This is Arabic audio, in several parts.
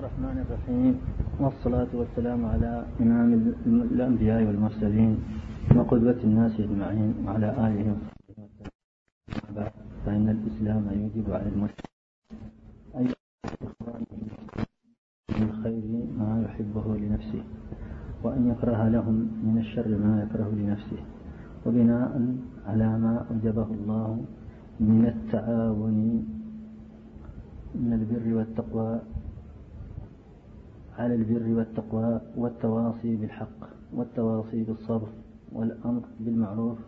الرحمن الرحيم والصلاة والسلام على إمام الأنبياء والمرسلين وقدوة الناس أجمعين وعلى آله وصحبه فإن الإسلام يوجب على المسلم أن من الخير ما يحبه لنفسه وأن يكره لهم من الشر ما يكره لنفسه وبناء على ما أوجبه الله من التعاون من البر والتقوى على البر والتقوى والتواصي بالحق والتواصي بالصبر والأمر بالمعروف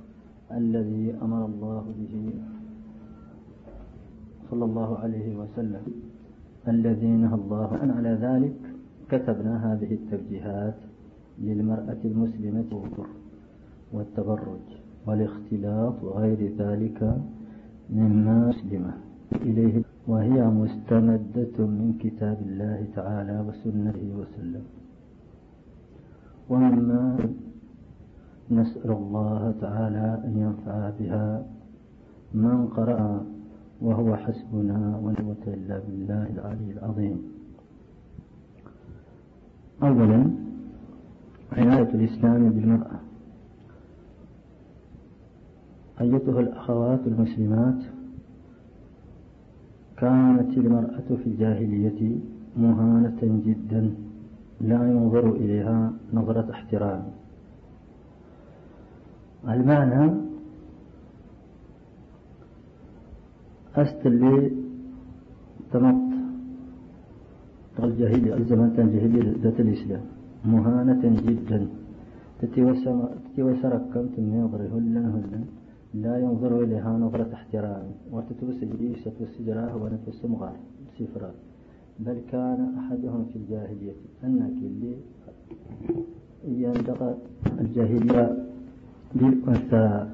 الذي أمر الله به صلى الله عليه وسلم. الذي نهى الله عن على ذلك كتبنا هذه التوجيهات للمرأة المسلمة والتبرج والاختلاط وغير ذلك مما مسلمة. إليه وهي مستمدة من كتاب الله تعالى وسنته وسلم. ومما نسأل الله تعالى أن ينفع بها من قرأ وهو حسبنا ونعوة إلا بالله العلي العظيم. أولا عناية الإسلام بالمرأة. أيتها الأخوات المسلمات كانت المرأة في الجاهلية مهانة جدا لا ينظر إليها نظرة احترام. المعنى اللي تمط الجاهلية الزمان الجاهلية ذات الإسلام. مهانة جدا. تتي وسركم تمي يضري هلا هلا. لا ينظر إليها نظرة احترام وتتبس جريسة والسجراه ونفس مغار سفرات بل كان أحدهم في الجاهلية أنك اللي يندق الجاهلية بالأنثى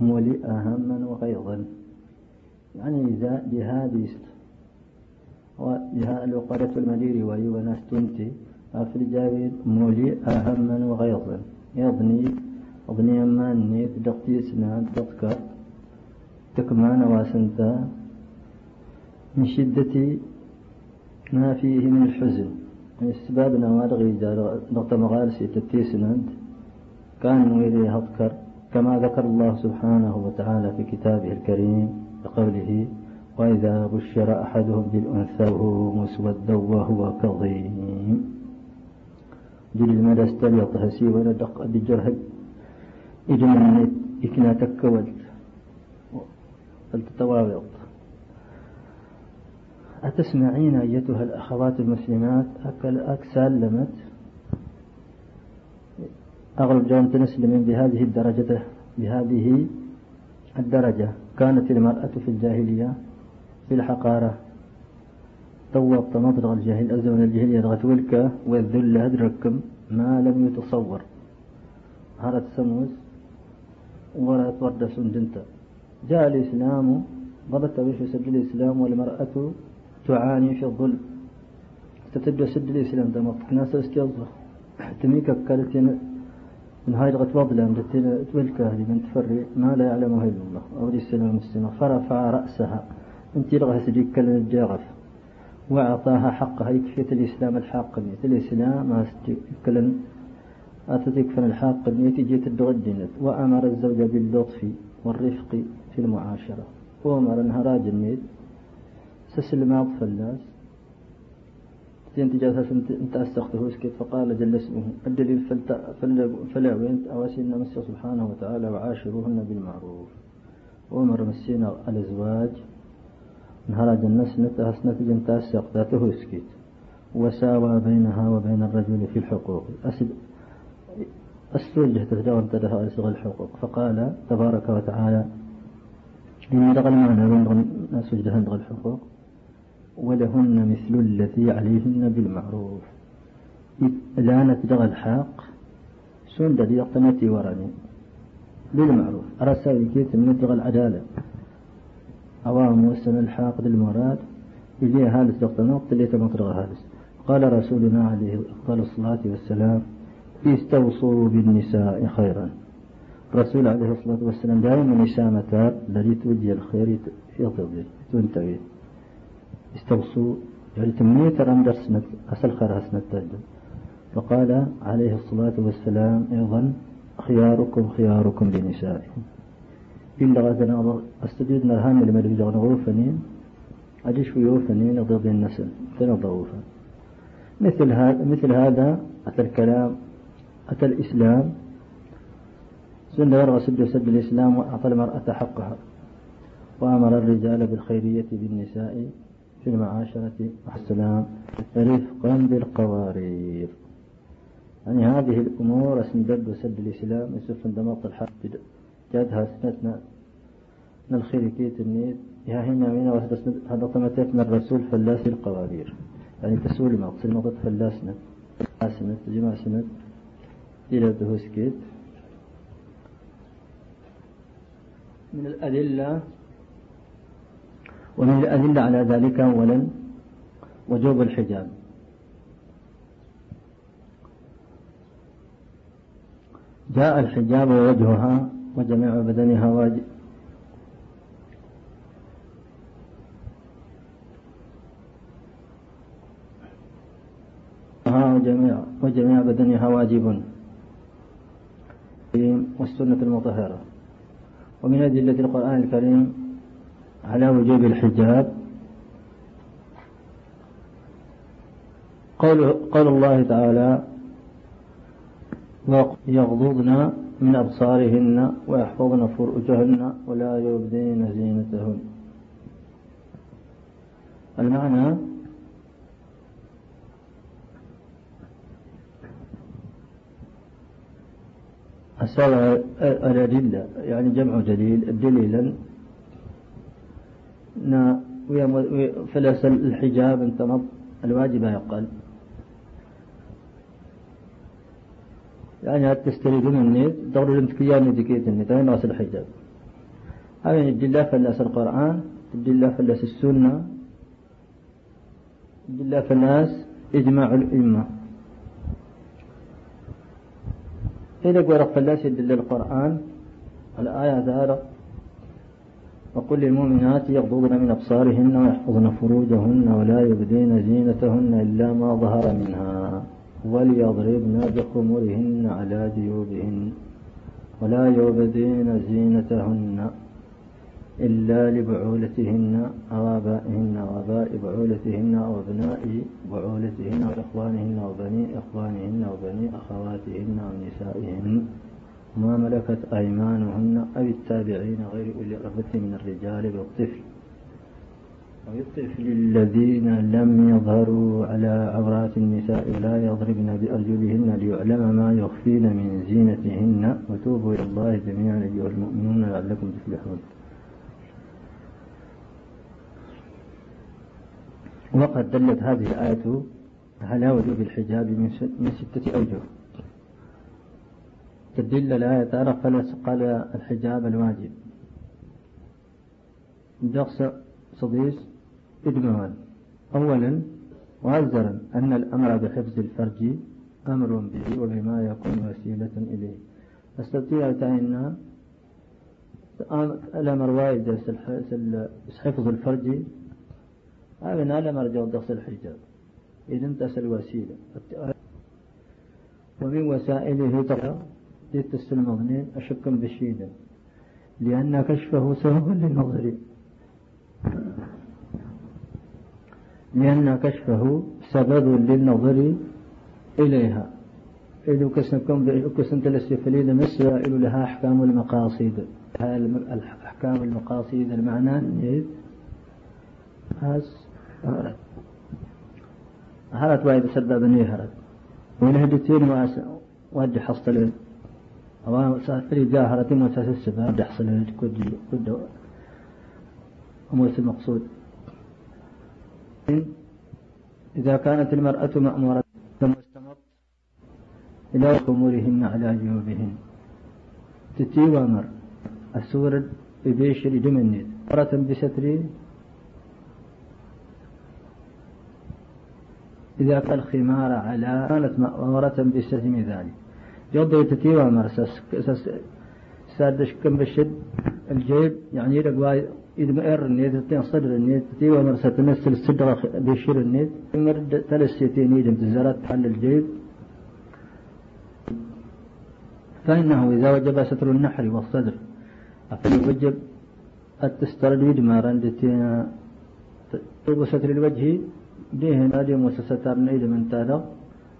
مولئ هما وغيظا يعني بهذه وبها الوقرة المدير وي وناس تنتي في الجاهلية مولئ هما وغيظا يضني أغنية ما نيت دقتي سنان دقك تكمان واسنتا من شدة ما فيه من الحزن. من السباب نوارغي نقطة مغارسي تتي سنان كان ويلي أذكر كما ذكر الله سبحانه وتعالى في كتابه الكريم بقوله وإذا بشر أحدهم بالأنثى وهو مسودا وهو كظيم. جل المدى استليط هسي وندق بجرهد. إجمالات إكنا تكولت فلتتواوض أتسمعين أيتها الأخوات المسلمات؟ أكل أكسلمت. أغلب جوان تنسلم بهذه الدرجة بهذه الدرجة. كانت المرأة في الجاهلية في الحقارة. طوط مطرق الجاهل أزمن الجاهلية غتولك والذل أدركم ما لم يتصور. هرت سموس ولا تورد سندنت جاء الإسلام ضبط وش سد الإسلام والمرأة تعاني في الظلم. ستبدأ سد الإسلام دمط ناس استيضا تميك كالتين. من هاي لغة وضلا تولك من تفري. ما لا يعلمه إلا الله. أو السلام السماء فرفع رأسها. انت لغة سديك كلمة الجاغف وأعطاها حقها. يكفية الإسلام الحق. الإسلام ما أتتك فن الحاق جيت الدغدنت وأمر الزوج باللطف والرفق في المعاشرة. وأمر انهراج النيت سسل ما فلاس. تنتج انت استخته سكت فقال جل اسمه الدليل فلا وين أواسينا مسي سبحانه وتعالى وعاشروهن بالمعروف. وأمر مسينا الأزواج انهراج الناس نتهس نتج ذاته سكت وساوى بينها وبين الرجل في الحقوق. أسد السوجة تتجاوز لها أسغى الحقوق. فقال تبارك وتعالى إن دغ المعنى ناس وجدهن دغ الحقوق ولهن مثل الذي عليهن بالمعروف. لانت دغ الحق سن دليل قنتي وراني بالمعروف. أرسل كيف من دغ العدالة. أوام وسن الحاق للمراد إلي هالس دغ اللي تمطرغ هالس. قال رسولنا عليه أفضل الصلاة والسلام استوصوا بالنساء خيرا. الرسول عليه الصلاة والسلام دائما نسامة الذي توجه الخير يضبط تنتبه استوصوا يعني تمنيت رم درسنا أسل خير هسنة فقال عليه الصلاة والسلام أيضا خياركم خياركم بنسائهم إلا غادنا أستجد نرهان الملك جغن غوفنين أجيش ويوفنين ضد النسل مثل هذا مثل هذا أتى الكلام أتى الإسلام. سنة يرغى سد سد الإسلام وأعطى المرأة حقها وأمر الرجال بالخيرية بالنساء في المعاشرة. والسلام. رفقا بالقوارير. يعني هذه الأمور أسندد وسد الإسلام. يسف دمط الحق. جادها سنتنا. نلخير كيت النيد يا هنا من هذا طمتت من الرسول فلاس القوارير يعني تسول ما قصر مضت فلاسنا. سنت جمع سنت إلى دهوسكيت من الأدلة. ومن الأدلة على ذلك أولا وجوب الحجاب. جاء الحجاب ووجهها وجميع بدنها واجب. وجميع وجميع بدنها واجب. والسنة المطهرة. ومن أدلة القرآن الكريم على وجوب الحجاب قول, قول الله تعالى يغضضن من أبصارهن ويحفظن فروجهن ولا يبدين زينتهن. المعنى السبع الأدلة يعني جمع دليل دليلا. فلس الحجاب انتمض الواجب يقل. يعني هات تستريد مني؟ دور الامتكيان دكيت النت هاي ناس الحجاب. هاي الدلة فلس القرآن الدلة فلس السنة الدلة فلس إجماع الأمة. إذا قرأ فلاس يدل القرآن الآية هذا وقل للمؤمنات يغضضن من أبصارهن ويحفظن فروجهن ولا يبدين زينتهن إلا ما ظهر منها وليضربن بخمرهن على جيوبهن ولا يبدين زينتهن. إلا لبعولتهن أو آبائهن وآباء بعولتهن أو أبناء بعولتهن وإخوانهن وبني إخوانهن وبني أخواتهن ونسائهن وما ملكت أيمانهن أو التابعين غير أولي الرغبة من الرجال بالطفل. والطفل الذين لم يظهروا على عورات النساء لا يضربن بأرجلهن ليعلم ما يخفين من زينتهن. وتوبوا إلى الله جميعا أيها المؤمنون لعلكم تفلحون. وقد دلت هذه الآية على وجوب الحجاب من ستة أوجه. تدل الآية تعالى قال الحجاب الواجب. دقس صديس إدمان أولا وأزرا أن الأمر بحفظ الفرج أمر به وبما يكون وسيلة إليه. أستطيع أن الأمر وايد حفظ الفرج هذا لا مرجع دقس الحجاب. إذا انتهى الوسيلة ومن وسائله ترى جئت المظنين أشك بشيدا لأن كشفه سبب للنظر لأن كشفه سبب للنظر إليها. إذا كسنكم كسنت الاستفليد مسائل لها أحكام المقاصد. أحكام المقاصد المعنى إذ هرت. وايد سبب نيهرت ولهدتين وادي حصل أو سافري جاهرة موسى السباب يحصل كد كد أموس المقصود. إذا كانت المرأة مأمورة ثم استمر إلى خمورهن على جيوبهن. تتي وامر السور ببيش لدمني مرة بستري إذا كان الخمار على كانت مأمورة بستر ذلك. يوضع تتيوى مرسس سادش كم بشد الجيب يعني يرق إذا ما إر النيت تين صدر النيت تي ومرسة تمثل الصدر بيشير النيت. مرد ثلاث نيد تزرت حل الجيب. فإنه إذا وجب ستر النحر والصدر وجب التستر اليد ما رندتين. طوب ستر الوجه ديه نادي وستر نيد من تالا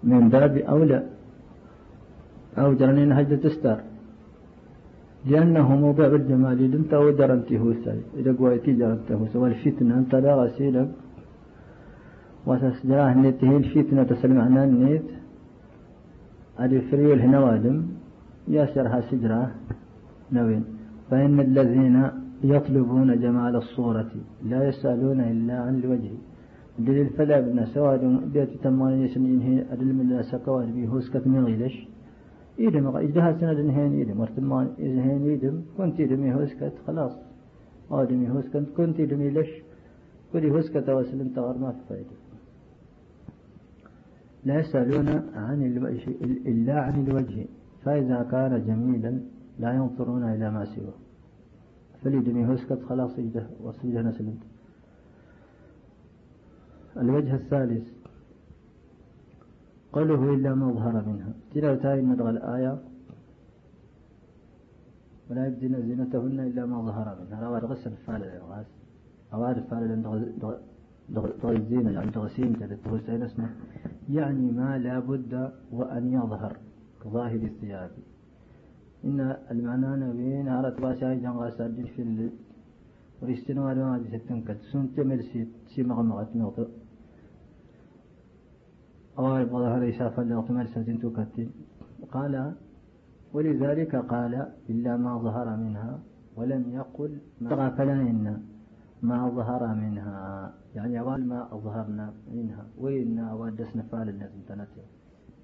من باب أولى أو جرنين هجد تستر لأنه موضع الجمال انت ودرنته ساي إذا قويتي جرنته سوى الفتنة أنت لا غسيلك وتسجراه نيته الفتنة تسلم عنا النيت أدي هنا وادم ياسرها سجرة نوين. فإن الذين يطلبون جمال الصورة لا يسألون إلا عن الوجه. دليل فلا بنا تمان يسنين هي أدل من الناس كواد بيهوس كتمين غيلش. إيدم إجدها سند هين إيدم ورتمان إذا هين إيدم كنت إيدم يهوس كت خلاص. آدم يهوس كنت كنت إيدم يلش. كل يهوس كت وصل انت ما في فائدة لا يسألون عن الوجه إلا عن الوجه. فإذا كان جميلا لا ينظرون إلى ما سواه. فليدني هسكت خلاص يجده وصيده نسلمت. الوجه الثالث. قوله إلا ما ظهر منها. تلاوتها ندغى الآية. ولا يبدين زينتهن إلا ما ظهر منها. رواد غسل فعل الغاز أواد فعل الزينة يعني دغسين تلتغسين اسمه يعني ما لا بد وأن يظهر كظاهر الثياب. إن المعنى نبين عرت باشاي جنغا سادين في ال وريستنا وما دي ستن كت سن تمل سي سي إسافة لغت مل سادين توكتين قال ولذلك قال إلا ما ظهر منها ولم يقل ما فلا إن ما ظهر منها. يعني أول ما أظهرنا منها. وإن أودسنا فعل الناس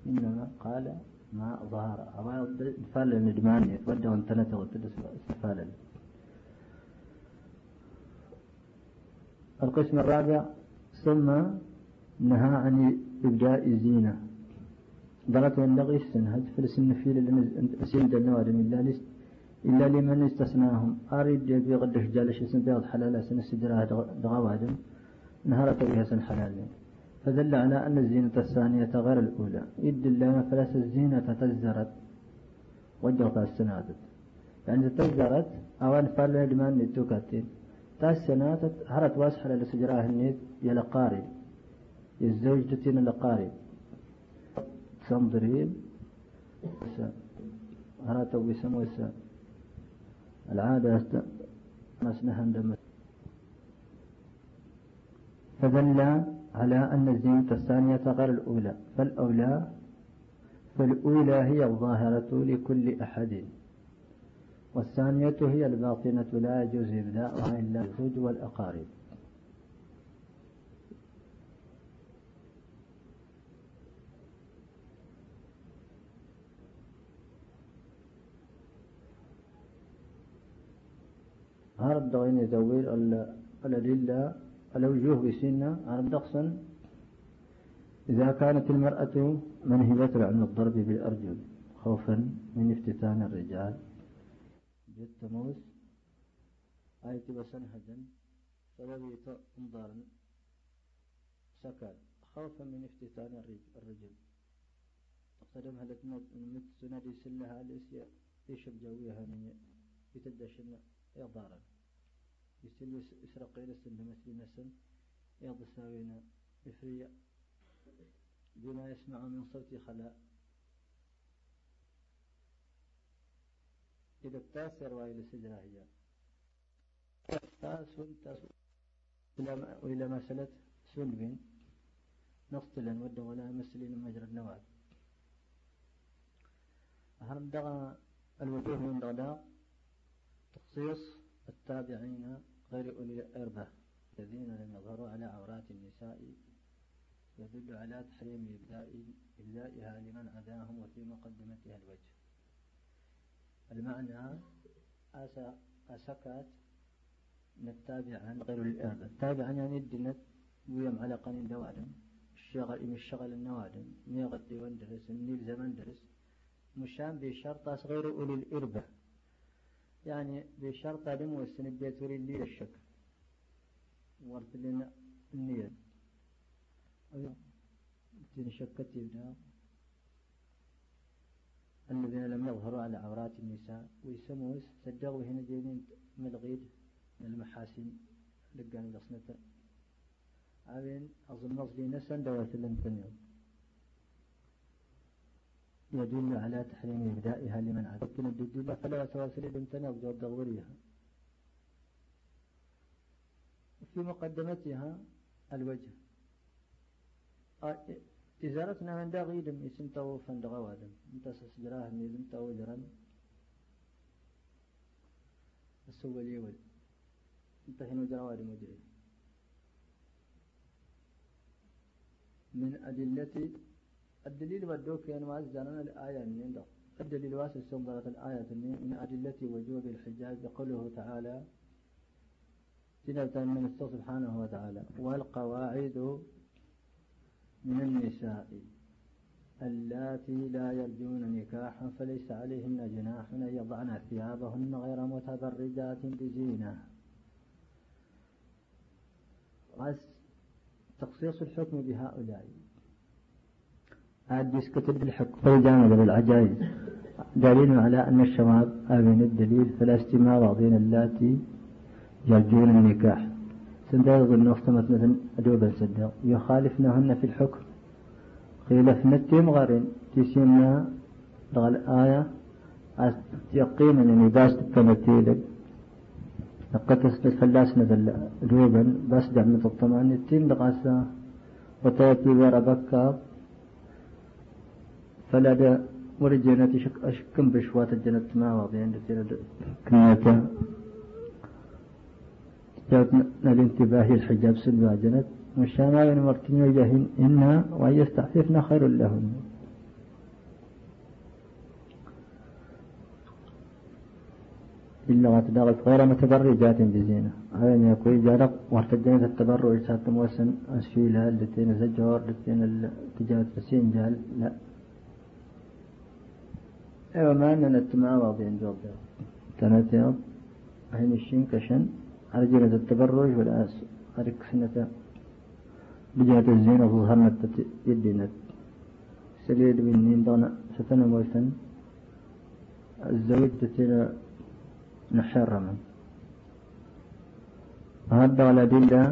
إنما قال ما ظهر. أما فعل الندمان يتودع انتنته وتدس استفالا القسم الرابع ثم نهى عن الزينة ضغط ينبغي السن هذا في سند النوادم إلا إلا لمن استثناهم. أريد يبي قدش جالش سن بيض حلال سن السجرة دغوادم نهارة بها سن حلال. فدل على أن الزينة الثانية غير الأولى. يدل لنا فلاس الزينة تزرت وجهت السنادت يعني تزرت أوان فعل ندمان نتوكاتين. تاسنات هرت واسحة لسجراه النيت يلا قارب الزوج لقارب تنظرين هرت بسموسة العادة مسنها عندما فدل على أن الزينة الثانية غير الأولى فالأولى فالأولى هي الظاهرة لكل أحد. والثانية هي الباطنة لا يجوز إبداؤها إلا الزوج والأقارب. هذا الضغين يزوير الأدلة الوجوه بسنة. عن دقصا إذا كانت المرأة منهبة عن الضرب بالأرجل خوفا من افتتان الرجال. جت موس آية بسنهجا سببية انظارا سكال. خوفا من افتتان الرجل. تقتدم هذا المت سنادي سلها ليس يشب جويها من يتدشن إضارا يسلو إسرق إلى السن مثل نسن يض ساوينا إفريا بما يسمع من صوت خلاء. إذا التاسر وإلى سجرة هي. تاس تاس وإلى مسألة سلب نصطلا ود ولا مسلين مجرى النواد أهم دغى الوجوه من غداء تخصيص التابعين غير أولي الإربة الذين لم يظهروا على عورات النساء يدل على تحريم إبدائها لمن عداهم وفي مقدمتها الوجه. المعنى أسكت عن غير الإربة التابع يعني الدنت ويم على قنين دوادم الشغل إم الشغل النوادم نيغدي وندرس النيل زمن درس. مشان بشرط غير أولي الإربة يعني بشرط دم والسنبية تريد لي الشك ورث لنا النية. شكت يبدا الذين لم يظهروا على عورات النساء. ويسموا سجلوا هنا جايين من الغيد من المحاسن. لقان الأصنة عابين أظن نصلي نسا دوات الانتنيو يدل على تحريم إبدائها لمن عدد الدجل فلا يتواصل الامتناع بجواب دغوريها في مقدمتها الوجه. إزارتنا من دا غيدم إسم تو فندغا وادم. أنت سسجراه نيزم تو جرن السوى اليول أنت هنا جرواد مدري من أدلة الدليل ودوك يعني ما أزدنا الآية من الدليل واسع سنظرة الآية من أدلة وجوب الحجاج قوله تعالى تنبت من سبحانه وتعالى. والقواعد من النساء اللاتي لا يرجون نكاحا فليس عليهن جناح أن يضعن ثيابهن غير متبرجات بزينة. تخصيص الحكم بهؤلاء. هذا كتب الحكم فالجامد بالعجائز دليل على أن الشباب آمن الدليل فلا استماع بعضين اللاتي يرجون النكاح. سنداز النصمت مثل أدوبا سدا يخالفنهن في الحكم. قيل في نتيم غارين. تسيمنا لغا الآية يقينا أن باس تكمتيلك لقد تسبت فلاس نزل دوبا بس دعمة الطمان التيم لغاسا وتأتي غير بكاب فلا دا ورجينا شك أشكم بشوات الجنة ما وضعين كنيتا الانتباه الحجاب سلوا جنت والشامال مرتين وجهن إنها وأن يستعففن خير لهن إلا وتدغت غير متبرجات بزينة هذا يقول جارق وارتجنت التبرج سات موسن أسفيلها التين زجور التين التجارة السين جال لا. أيوه ما التماع واضحين جواب كانت يوم هين الشين كشن أرجلة التبرج والآس. أرك سنة بجهة الزينة ظهرنا يدينا. سليد من نين ستنا موسن الزوج تتنا نحرما هذا على أدلة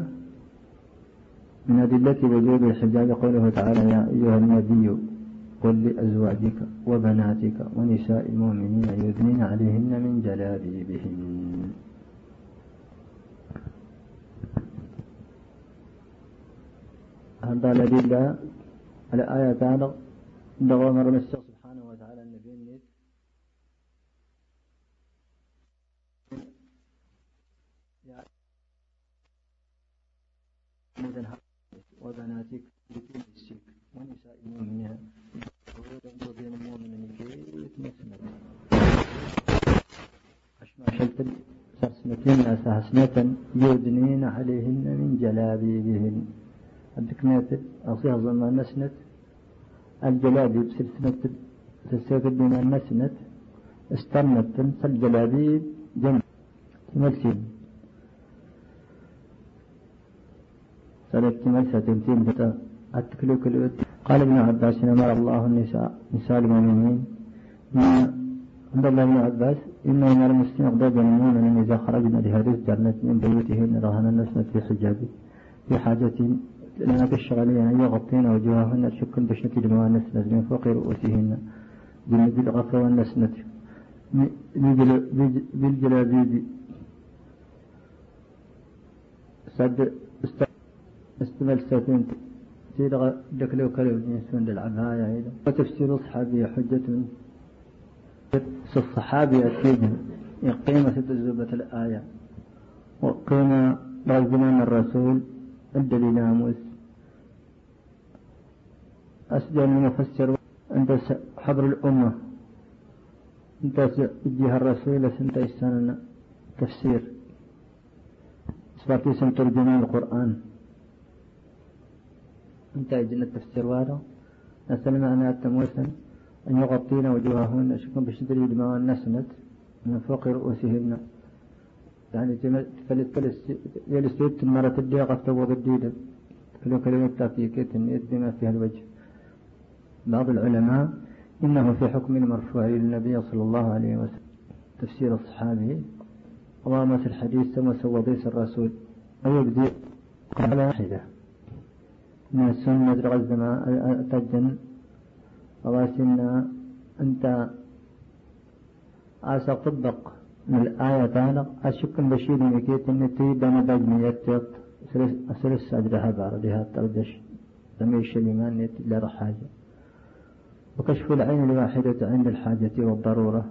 من أدلة وجوب الحجاب قوله تعالى يا أيها النبي قل لأزواجك وبناتك ونساء المؤمنين يدنين عليهن من جلابيبهن. هذا الأدلة على آية هذا دغوا مر مسح سبحانه وتعالى النبي النت وبناتك لكل السيك ونساء المؤمنين وبين المؤمنين البيت مسمى أشمع شلت أساسنة يدنين عليهن من جلابيبهن. الدكنات أصيها ظلم نسنت. الجلابيب سلسلة تسير بما نسنت. استنت فالجلابيب جمع تمثل سلت ملسة تمثيل بتا. أتكلو كلوت. قال ابن عباس أمر الله النساء. نساء المؤمنين. عند الله ابن عباس. إن أمر المسلمين ينمون أن إذا خرجنا لهذه الجنة من بيوتهن رهن النسنة في حجابه. في حاجة لأن الشغلين أن يغطين وجوههن شكا بشنة دماء النسنة من فوق رؤوسهن. جنب الغفر والنسنة بالجلابيب سد استمل ساتين. تيرغ دكلو كلو نسون للعباية أيضا وتفسير الصحابي حجة الصحابي أكيد قيمة الزبة الآية وقيمة رجلنا الرسول الدليل ناموس. أسجل المفسر عند حضر الأمة. انت جهة الرسول سنت السنة تفسير. سبارتي سن ترجمان القرآن. أنت جنة تفسير وارو نسأل معنى التموسن أن يغطين وجوههن أشكم بشدري دماء النسنت من فوق رؤوسهن. يعني يلسيت مرة الدقيقة تو بالديدة كل كلمة تافيكيت النيت بما فيها الوجه. بعض العلماء إنه في حكم المرفوع للنبي صلى الله عليه وسلم. تفسير الصحابي وما الحديث ثم سوضيس الرسول. أو يبدي قال واحدة. من السنة الغزمة تجن وغاسنا أنت طبق من الآية تعالى أشك بشير مكيت أن تريد أن بجمي يتيط أسرس أجرها باردها تردش. تميش لمن يتلر حاجة وكشف العين الواحدة عند الحاجة والضرورة.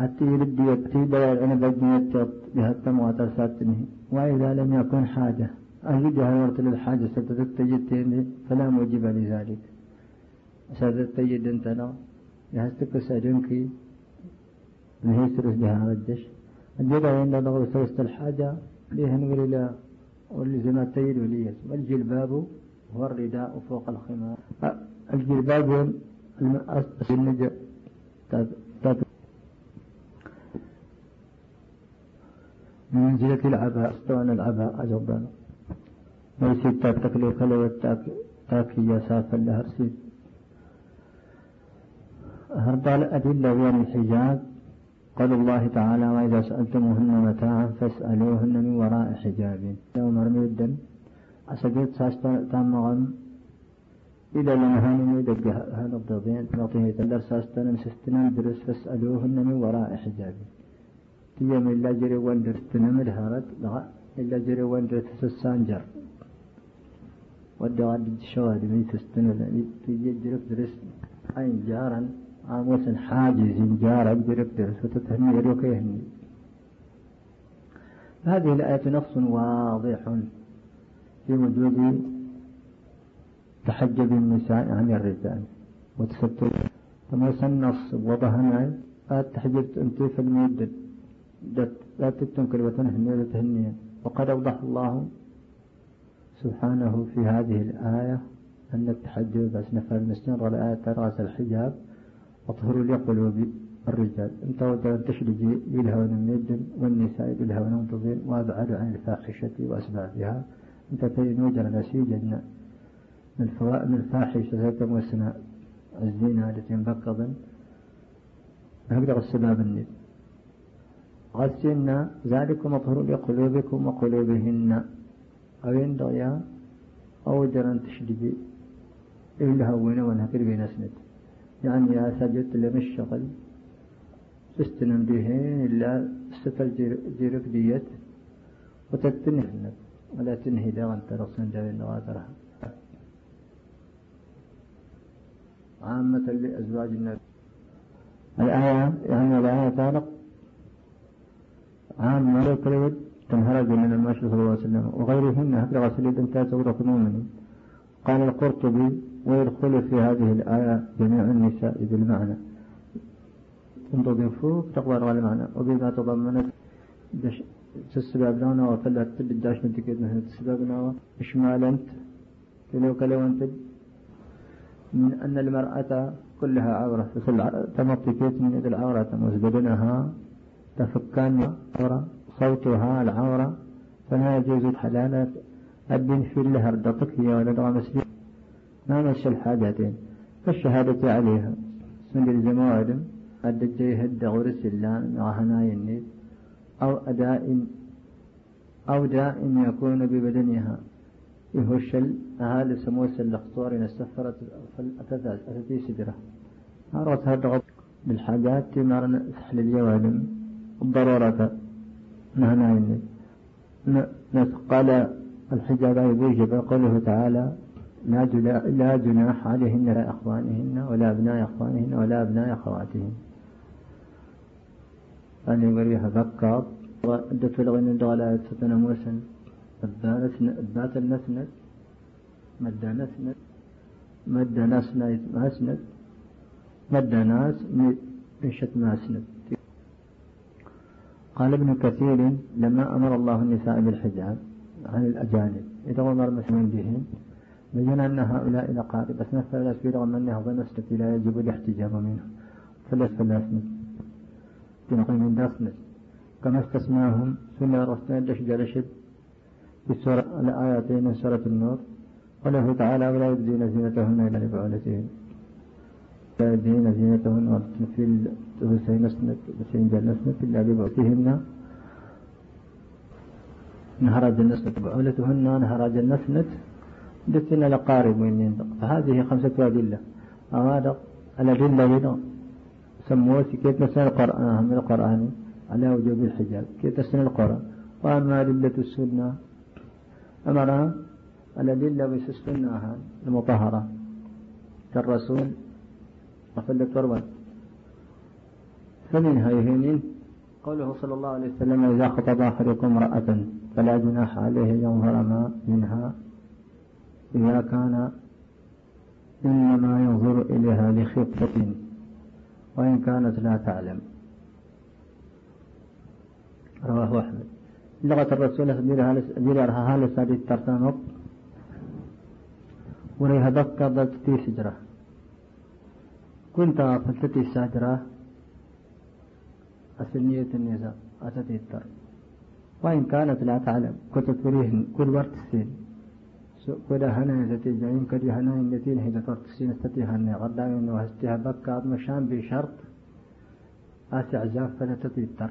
أتي ردي بيان أنا بجمي يتيط بها التموات ساتنه وإذا لم يكن حاجة. أجدها ورت للحاجة ستتجد فلا موجب لذلك. لا يهستك سأجنكي نهي سرس بها ردش الجدع عند ضغط سرست الحاجة. ليه نقول إلى ما تيد وليس. والجلباب هو الرداء فوق الخمار. الجلباب النجا من منزلة العباء. استوى العباء أجبنا ويسيب تاك تكليف لو تاكي يا سافا لهرسيد هربال الأدلة وين الحجاب قال الله تعالى وإذا سألتموهن متاعا فاسألوهن من وراء حجاب. مرمي الدم أسجد ساستا تامغم إذا لم هاني يدق هذا الضغين نعطيه تدر ساستا نمسستنا درس فاسألوهن من وراء حجاب. تيام إلا جري وندر تنمر هارت إلا جري وندر تسسانجر ودغا الشواد من تستنى تيجي درس أين جارا عاموس حاجز جار أقدر درس وتتهني يروك يهني هذه الآية نص واضح في وجود تحجب النساء عن الرجال. وتستر فما النص وضحنا تحجبت أنت في المدة لا تتنكر وتنهني وتهني وقد أوضح الله سبحانه في هذه الآية أن التحجب بس نفع المسجد الآية رأس الحجاب. أطهر لقلوب الرجال. انت ودر تشرج يلهون الندم والنساء يلهون منتظين وأبعد عن الفاحشة وأسبابها. انت تجد وجر نسيجا من من الفاحشة وسنا الزنا التي انبقضا هكذا السباب الند غسلنا ذلكم أطهر لقلوبكم وقلوبهن. أو يندغيا أو درن تشرجي إلا ونهكر بين أسند يعني يا سجدت لم الشغل. تستنم بهين إلا ستر جيرك ديت وتتنه ولا تنهي دا أنت رسول جاي النواترها عامة لأزواج النبي. الآية يعني الآية تعلق عامة لو تنهرج من المشي صلى الله عليه وسلم وغيرهن هكذا غسل سورة المؤمن قال القرطبي ويدخل في هذه الآية جميع النساء بالمعنى. تنتظر فوق على المعنى وبما تضمنت تسبب لنا وفلت بالداش نتكد مثل تسبب لنا إشمالنت لو كلونت من أن المرأة كلها عورة. تمطكت من يد العورة تموز بدنها تفكان عورة صوتها العورة. فلا يجوز الحلالة أبن في لها ردتك هي ولد مسجد مشى الحاجتين. فالشهادة عليها. سند الزموادم قد جيهد غرس الله مع هناي أو أداء أو داء يكون ببدنها. يهشل أهالي سموس السفرة فالأتثاث أتتي سدرة. أردت هذا بالحاجات تمارن سحل الجوادم. الضرورة نهنا قال الحجاب يوجب قوله تعالى لا جناح عليهن لا إخوانهن ولا أبناء إخوانهن ولا أبناء أخواتهن. أن يوريها فكر ودت الغن دغلا ستنا موسن أبات النسند مد نسند مد نسند مسند مد ناس مشت مسند قال ابن كثير لما أمر الله النساء بالحجاب عن الأجانب. إذا أمر مسلمين بهم بين أن هؤلاء الأقارب أثناء ثلاث في رغم أنها ظنست لا يجب الاحتجاب منه. ثلاث ثلاث تنقل من داسنس كما استثناهم سنة رسول دشج رشد في سورة الآياتين من سورة النور. قوله تعالى ولا يبدين زينتهن إلا لبعولتهن لا يبدين زينتهن في الثلثين نسنت وسين نسنت إلا لبعولتهن نهرج النسنت بعولتهن النسنت دتنا لقارب من فهذه خمسة أدلة. هذا الأدلة هنا سموه كيف نسأل القرآن من القرآن؟ على وجوب الحجاب. كيف تسن القرآن؟ وأما أدلة السنة. أمرها الأدلة السنة المطهرة. كالرسول. وفلة تربة فمنها يهين قوله صلى الله عليه وسلم إذا خطب أحدكم امرأة فلا جناح عليه ينظر ما منها إذا كان إنما ينظر إليها لخطة وإن كانت لا تعلم. رواه أحمد. لغة الرسول ديرها هالس هذه الترتانوب وريها دكا دكتي سجرة كنت فلتتي ساجرة أسلنية النساء أتتي التر وإن كانت لا تعلم كنت تريهن كل ورت السين كل هنا يزتي جاين كدي هنا النتين هي ذكرت السين استتي هنا غدا إنه هستيها بكا مشان بشرط أسع زاف فلا التر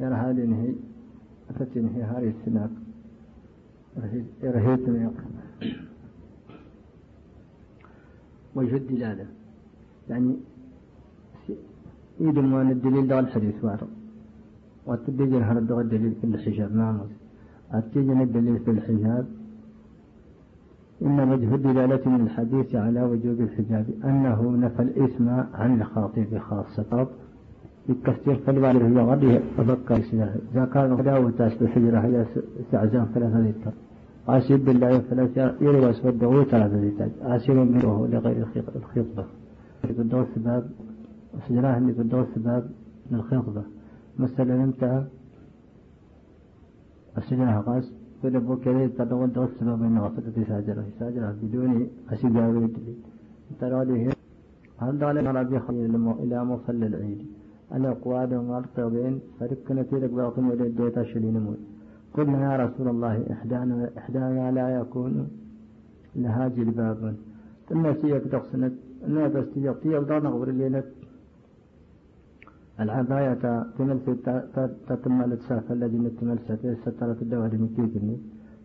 يعني هذه هي أتتنهي هذه السناك رهيت من وجه الدلالة يعني يدل ما الدليل ده الحديث وعرض وتبيجي هذا الدليل في الحجاب نعم. أتيجي الدليل في الحجاب إن وجه الدلالة من الحديث على وجوب الحجاب أنه نفى الإثم عن الخاطب خاصة. بالكثير فالوالد هي غدي سنة إذا كان غدا وتاس بالحجرة هي سعزان ثلاثة لتر. أسيب بالله ثلاثة يروى أسود ثلاثة لتر. أسير منه لغير الخطبة. بدور سباب سجراه اللي بدور سباب للخطبة مثلا أنت السجرة قاس كده بو كده تدور دور سباب إنه وصلت ساجرة. ساجرة بدون أسيب جاوي ترى هذه هذا على إلى مصلى العيد؟ الأقوال والقوين فركنا تلك باطن وديت شلين قلنا يا رسول الله إحدانا إحدانا لا يكون لها جلباب ثم سيك تقصنت أنها تستيق تيق دون غبر الليلة. العباية تملس تتملت سافة الذي تملست سترت الدوار من كيكني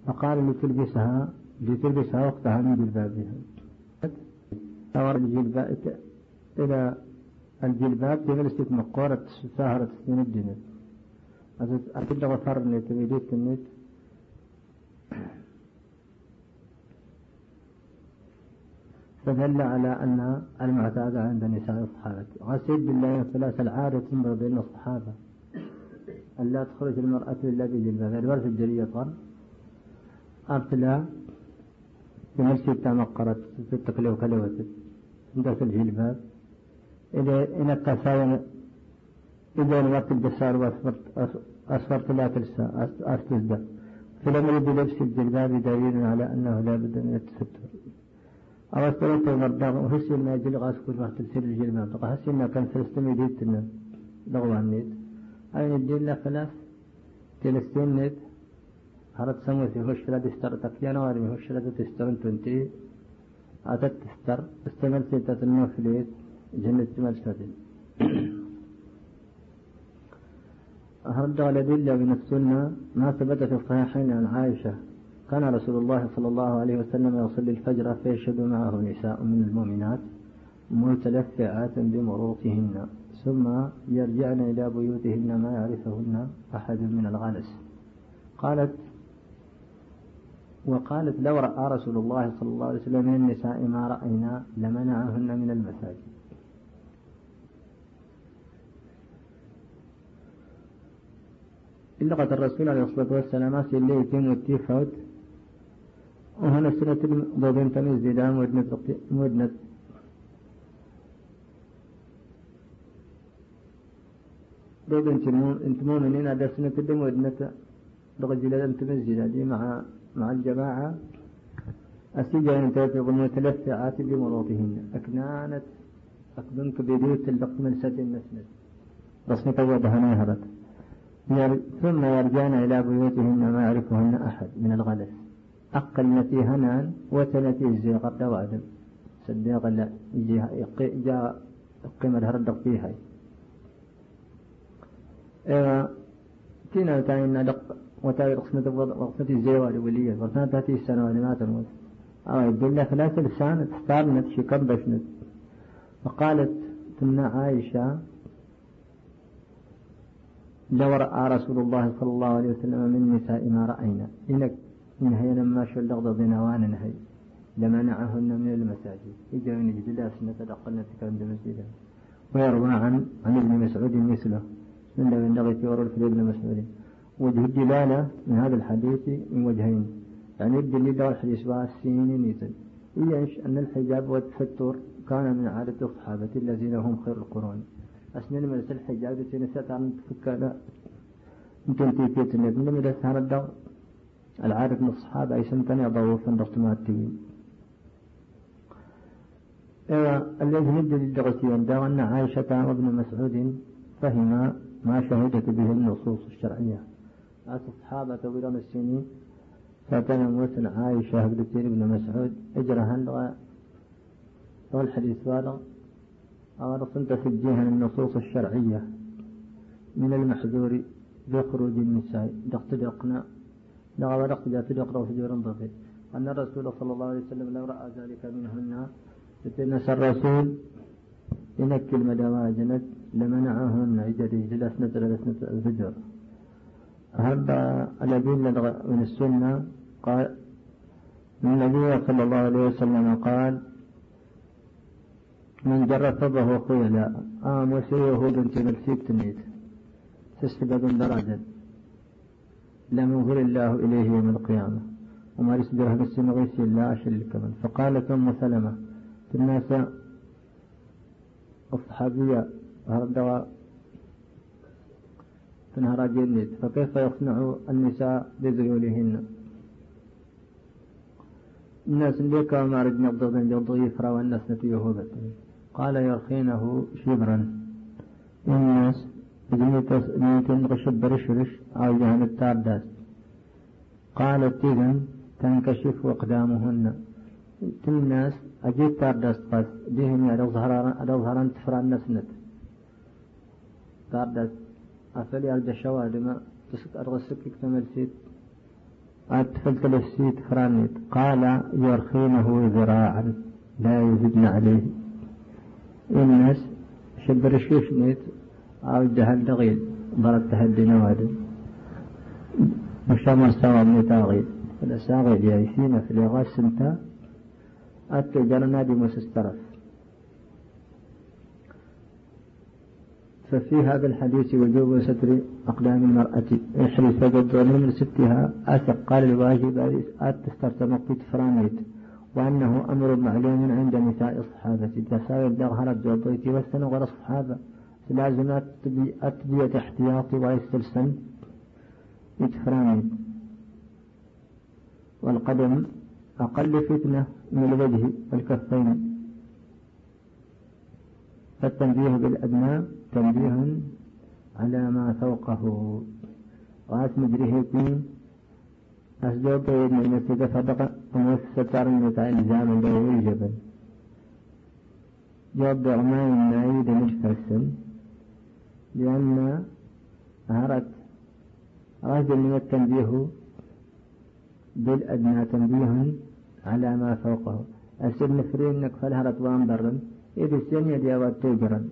فقال لتلبسها لتلبسها وقتها من جلبابها. الجلباب إلى الجلباب جلست مقارة سهرة سنين الدنيا. أكيد غفر نت ويديت النت. فدل على أن المعتاد عند نساء الصحابة. غسيل بالله ثلاث العادة تمر بين الصحابة. ألا تخرج المرأة إلا بجلباب الورث الجرية طال أبتلى في نفس التمقرت في التقلية وكلوة عندك الجلباب إذا إن التساوم. إذا وقت الجسار وأسفرت لا تلسى. أستزدى فلم يرد لبس الجلباب دليل على أنه لا بد من التستر. أو استويت المرضى وهسي ما يجل غاس كل وقت تلسل الجلباب بقى هسي ما كان سلستمي ديتنا لغوان نيت أين الدين لا فلاس تلستين نيت هرت سموث يهوش لا تستر. تقيانا وارمي يهوش لا تستر. تنتي أتت تستر. استمر سيتة النوفليت جنة مرسد هرد على دلة من السنة ما ثبت في الصحيحين عن عائشة. كان رسول الله صلى الله عليه وسلم يصلي الفجر فيشهد معه نساء من المؤمنات متلفعات بمروطهن ثم يرجعن إلى بيوتهن ما يعرفهن أحد من الغلس. قالت وقالت لو رأى رسول الله صلى الله عليه وسلم من النساء ما رأينا لمنعهن من المساجد. لغة الرسول عليه الصلاة والسلام اللي يتم التفاوت وهنا سنة ضوبين تميز دام مدنة مدنة ضوبين انت مؤمنين على سنة الدم مدنة رجل انت مسجد دي مع مع الجماعة. السجن انت المتلفعات بمروطهن أكنانت أكبنك بديت اللقم السد المسند. رسمك وضحنا هرت ثم يرجعن إلى بيوتهن ما يعرفهن أحد من الغلس. أقل نتي هنان وتنتي الزيغ الدوادم صديق لا جاء قيمة هردق فيها إيه تينا تاين دق وتاي رقصنة رقصنة الزيوال ولية ورثنا تاتي السنة ما تموت أو يقول لك ثلاث لسان تستارنت شي كبشنت فقالت تمنع عائشة لو رأى رسول الله صلى الله عليه وسلم من نساء ما رأينا. إنك إن هي لما شو اللغض وأنا نهي. لمنعهن من المساجد. إجا من جدلا سنة دقلنا تكرم مسجدا ويروى عن عن ابن مسعود مثله. من لم ينبغي في في ابن مسعود. وجه الدلالة من هذا الحديث من وجهين. يعني الدليل على الحديث السنين نيتن إيش أن الحجاب والتستر كان من عادة الصحابة الذين هم خير القرون. أسنين من الحجاب سنسات عن تفكر. يمكن تيكيت النبي من إذا الدور العارف من الصحابة أي سنتني ضعوفا التوين الذي ندى للدغسي وندى أن عائشة وابن مسعود فهما ما شهدت به النصوص الشرعية. الصحابة طويل السنين فتنموت عائشة بنتين ابن مسعود اللغة والحديث هذا أو صنت سجيها النصوص الشرعية. من المحذور بخروج النساء. دقت دقنا وسجور ضفي. أن الرسول صلى الله عليه وسلم لو رأى ذلك منهن فتنس الرسول ينكل مدواجنت لمنعهن عجري للأسنة للأسنة الفجر. هذا الأدلة من السنة. قال النبي صلى الله عليه وسلم قال من جر فضه خيلا آم وسيه بنت ملسيب تنيت تسبب درجة. لم يغفر الله إليه يوم القيامة. وما يصبر هذا السنة غيسي الله أشل كمن فقالت أم سلمة الناس الصحابية هذا تنهر جلد؟ فكيف يصنع النساء بذيولهن؟ الناس اللي كانوا ما رجنا بضغط جلد يفرى والناس نتيه قال يرخينه شبرا الناس بزميتين غشب برشرش أو جهن التارداس قالت إذن تنكشف أقدامهن الناس أجيب تارداس قاس. ديهم على ظهران تفران نسنت. تارداس أفلي أرجع شوادما تسك أرغسك اكتمل سيت أتفلت السيت فرانيت. قال يرخينه ذراعا. لا يزدن عليه. الناس شبر الشيش نيت. أو جهل دغيل ضرب تهدي نوادم مشامر سوا من تاغيل فالأساغيل يعيشين في الإغاث سنتا. أتى جرنا دي مسسترف ففي هذا الحديث وجوب ستر أقدام المرأة. يحري سجد من ستها. أثق قال الواجب أت تستر فرانيت. وأنه أمر معلوم عند نساء الصحابة. تساوي الدغهرة جوطيت والسنغر الصحابة. لازم أتبية احتياطي ويستلسن يتفرانيت والقدم أقل فتنة من الوجه والكفين. فالتنبيه بالأدنى تنبيه على ما فوقه. وأس مجريه كين أسدوك طيب من نفسك صدق ومستر من إلزام دوري جبل جواب دعمان النعيد مجفرسن لأن أهرت رجل من التنبيه بالأدنى تنبيه على ما فوقه. أسد نفرين إنك فالهرت وانبرن إذ السنة ديوات توجرن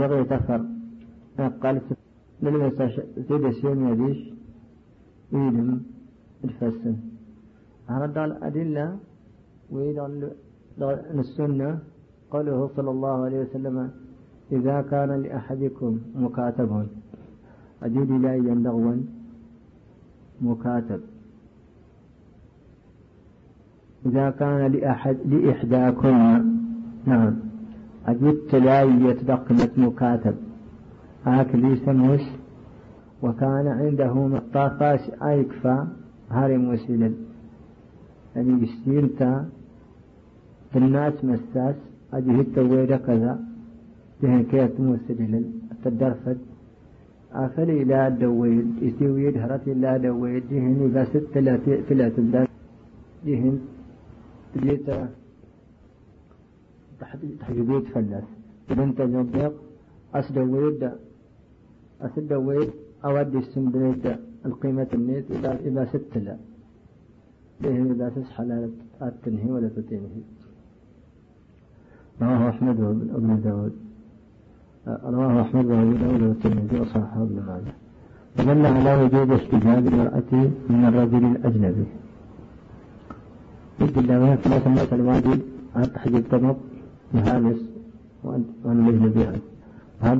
بغي تفر قال من زيد السيوم يديش إيدم الفسن هذا الأدلة وإذا السنة قوله صلى الله عليه وسلم إذا كان لأحدكم مكاتب أجد لا ينبغوا مكاتب. إذا كان لأحد لإحداكم نعم أجدت لاية بقمة مكاتب. آكل سموس وكان عنده مطافاس أيكفى هارم وسيلل يعني يستيلتا الناس مساس أجهد تويدا كذا تهن كيف موسلل تدرفت أفلي لا دويد يستويد هرتي لا دويد جهني بس ثلاث ثلاث بس جهن جيت تحجبيت فلس. بنت جنبيق أسدويد أسدويد أودي السنبنيت القيمة النيت إذا إذا ست لا. به إذا تصحى لا تنهي ولا تنهي رواه أحمد وابن داود. رواه أحمد وأبو داود والترمذي وصححه ابن ماجه. ودل على وجوب استجاب المرأة من الرجل الأجنبي. له ثلاث مرات الواجب على تحجيب طبق يهالس وأن الأجنبي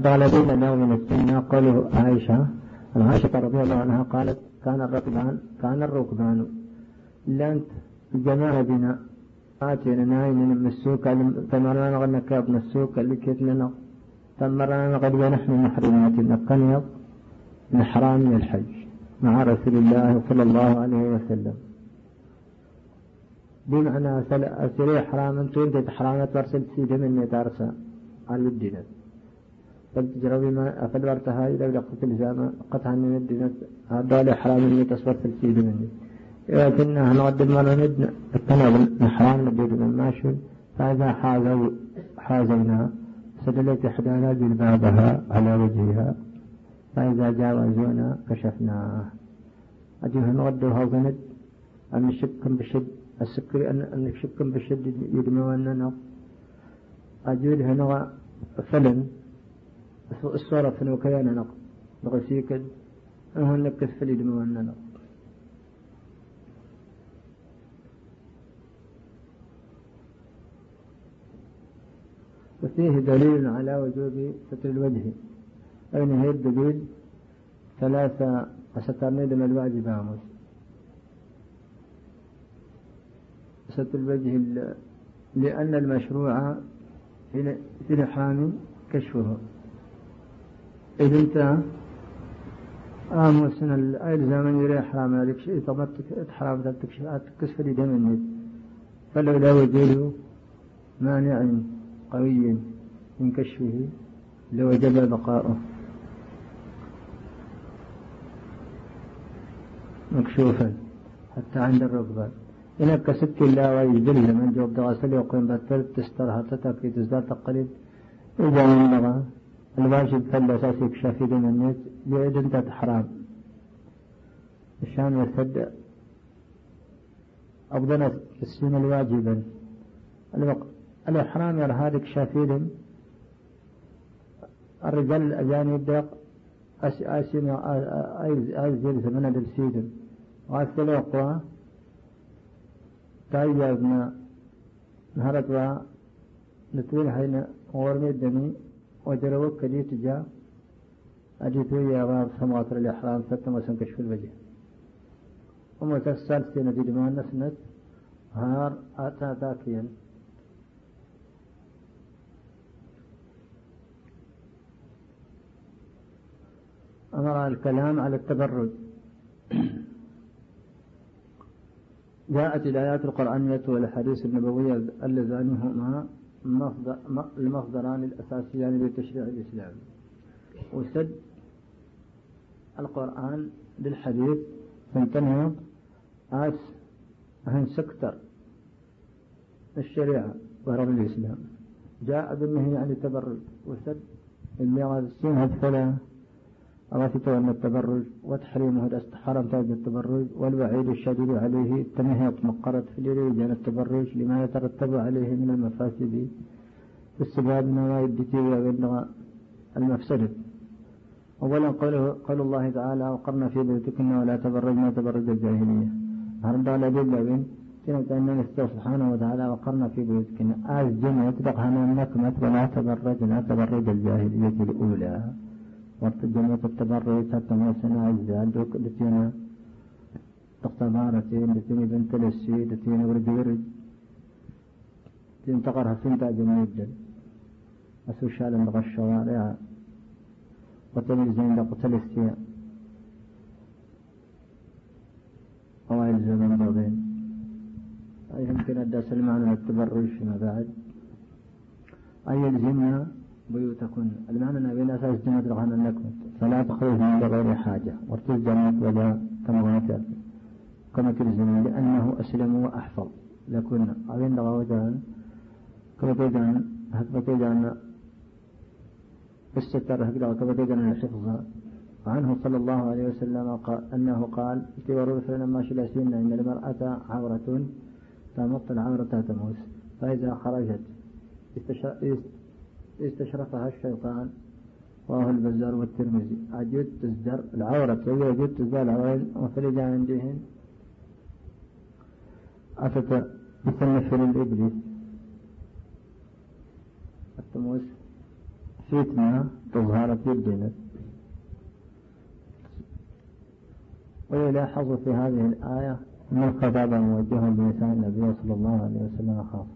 على دين أنه من السنة؟ قوله عائشة عائشة رضي الله عنها قالت كان الركبان كان الركبان لانت الجماعة بنا آتينا ناين من السوق تمرنا غنى من السوق اللي لنا تمرنا قد ونحن محرمات نقنيض من حرام الحج مع رسول الله صلى الله عليه وسلم. بمعنى أسري حرام أنت وانت حرامة ترسل سيدة مني تارسا على الدين فالتجرى بما أفل ورتها إذا لقت الزامة قطعا من الدين هذا حرام مني تصور سيدة مني. لكنها نقدم ما نريد الطلب الحرام نبيد من ماشي فإذا حازوا حازينا سدلت إحدانا جلبابها على وجهها فإذا جاوزونا كشفناه. أجيها نغدوها وغند أن نشكم بشد السكر أن نشكم بشد يدموننا أجيلها نغى فلن الصورة فنو كيانا نق نغسيكد أهن نكس فليدموننا وفيه دليل على وجوب ستر الوجه. أين هي الدليل؟ ثلاثة سترني من الواجب باموس. ستر الوجه لأن المشروع في الإحرام كشفه. إذا أنت آموس ألزم من يري إحرام هذيك شيء طبعا تحرام تكشف لي دم فلولا وجوده مانع قوي من كشفه لوجب بقاؤه. مكشوفا حتى عند الركبة. إنك كسبت الله ويجدل من جوب دغسل يقوم تسترها تتاكي تزداد تقليد. إذا من الواجب فالأساس يكشف دون النت بعيد انت حرام. الشان يسد أفضل السنة الواجبا الوقت الإحرام يرى هذا شافيل الرجال الأجانب دق أس أسين أزيل زمن السيدن وأسلو قوى تايجنا نهرت نتوين حين ورمي الدني وجروا كدي تجا. أجيتو يا باب سماطر الإحرام ستة مسن كشف الوجه. سنة دي ما نسنت هار أتا تاكيا أمر الكلام على التبرج. جاءت الآيات القرآنية والأحاديث النبوية اللذان هما المصدران الأساسيان للتشريع الإسلامي وسد القرآن بالحديث فانتنه آس أهن سكتر الشريعة وهرب الإسلام. جاء بالنهي عن التبرج. وسد اللي غادسين هالثلاث أغاثته أن التبرج وتحريمه حرم تاج التبرج والوعيد الشديد عليه التنهي في اليريد عن التبرج لما يترتب عليه من المفاسد في السباب نوائب دتيوية بين المفسدة. أولا قوله قول الله تعالى وقرنا في بيوتكن ولا تبرجنا تبرج الجاهلية. هرد على بين سنة أن سبحانه وتعالى وقرنا في بيوتكن. آز جمع يتبقى نكمت ولا تبرجنا تبرج الجاهلية الأولى. والجميع التبرع تتم سنة عزة دوك دتينا تختبارتين دتيني بنت لسي دتيني ورد ورد تنتقرها سنتا جميل أسو شالا الشوارع وتميزين لقتل السياء أوائل زمن أي يمكن أدى سلمان التبرج فيما بعد أي الزمنا بيوتكن. المعنى أن بين أساس جنة الغنى أنكم فلا تخرج من غير حاجة. وارتجمت ولا تمغات كما تلزم لأنه أسلم وأحفظ. لكن أبين دغوجان كما تجان هكذا تجان الستر هكذا كما تجان الحفظ. عنه صلى الله عليه وسلم قال أنه قال اتبروا فلما شلسين إن المرأة عورة تمط العورة تموس فإذا خرجت استشرفها الشيطان وهو البزار والترمذي. أجد تزدر العورة وهي أجد تزدر العورة وفرج عندهن. أتت بتنفر الإبليس. التموس فتنة تظهر في الجنة ويلاحظ في هذه الآية أن الخطاب موجه لنساء النبي صلى الله عليه وسلم خاصة.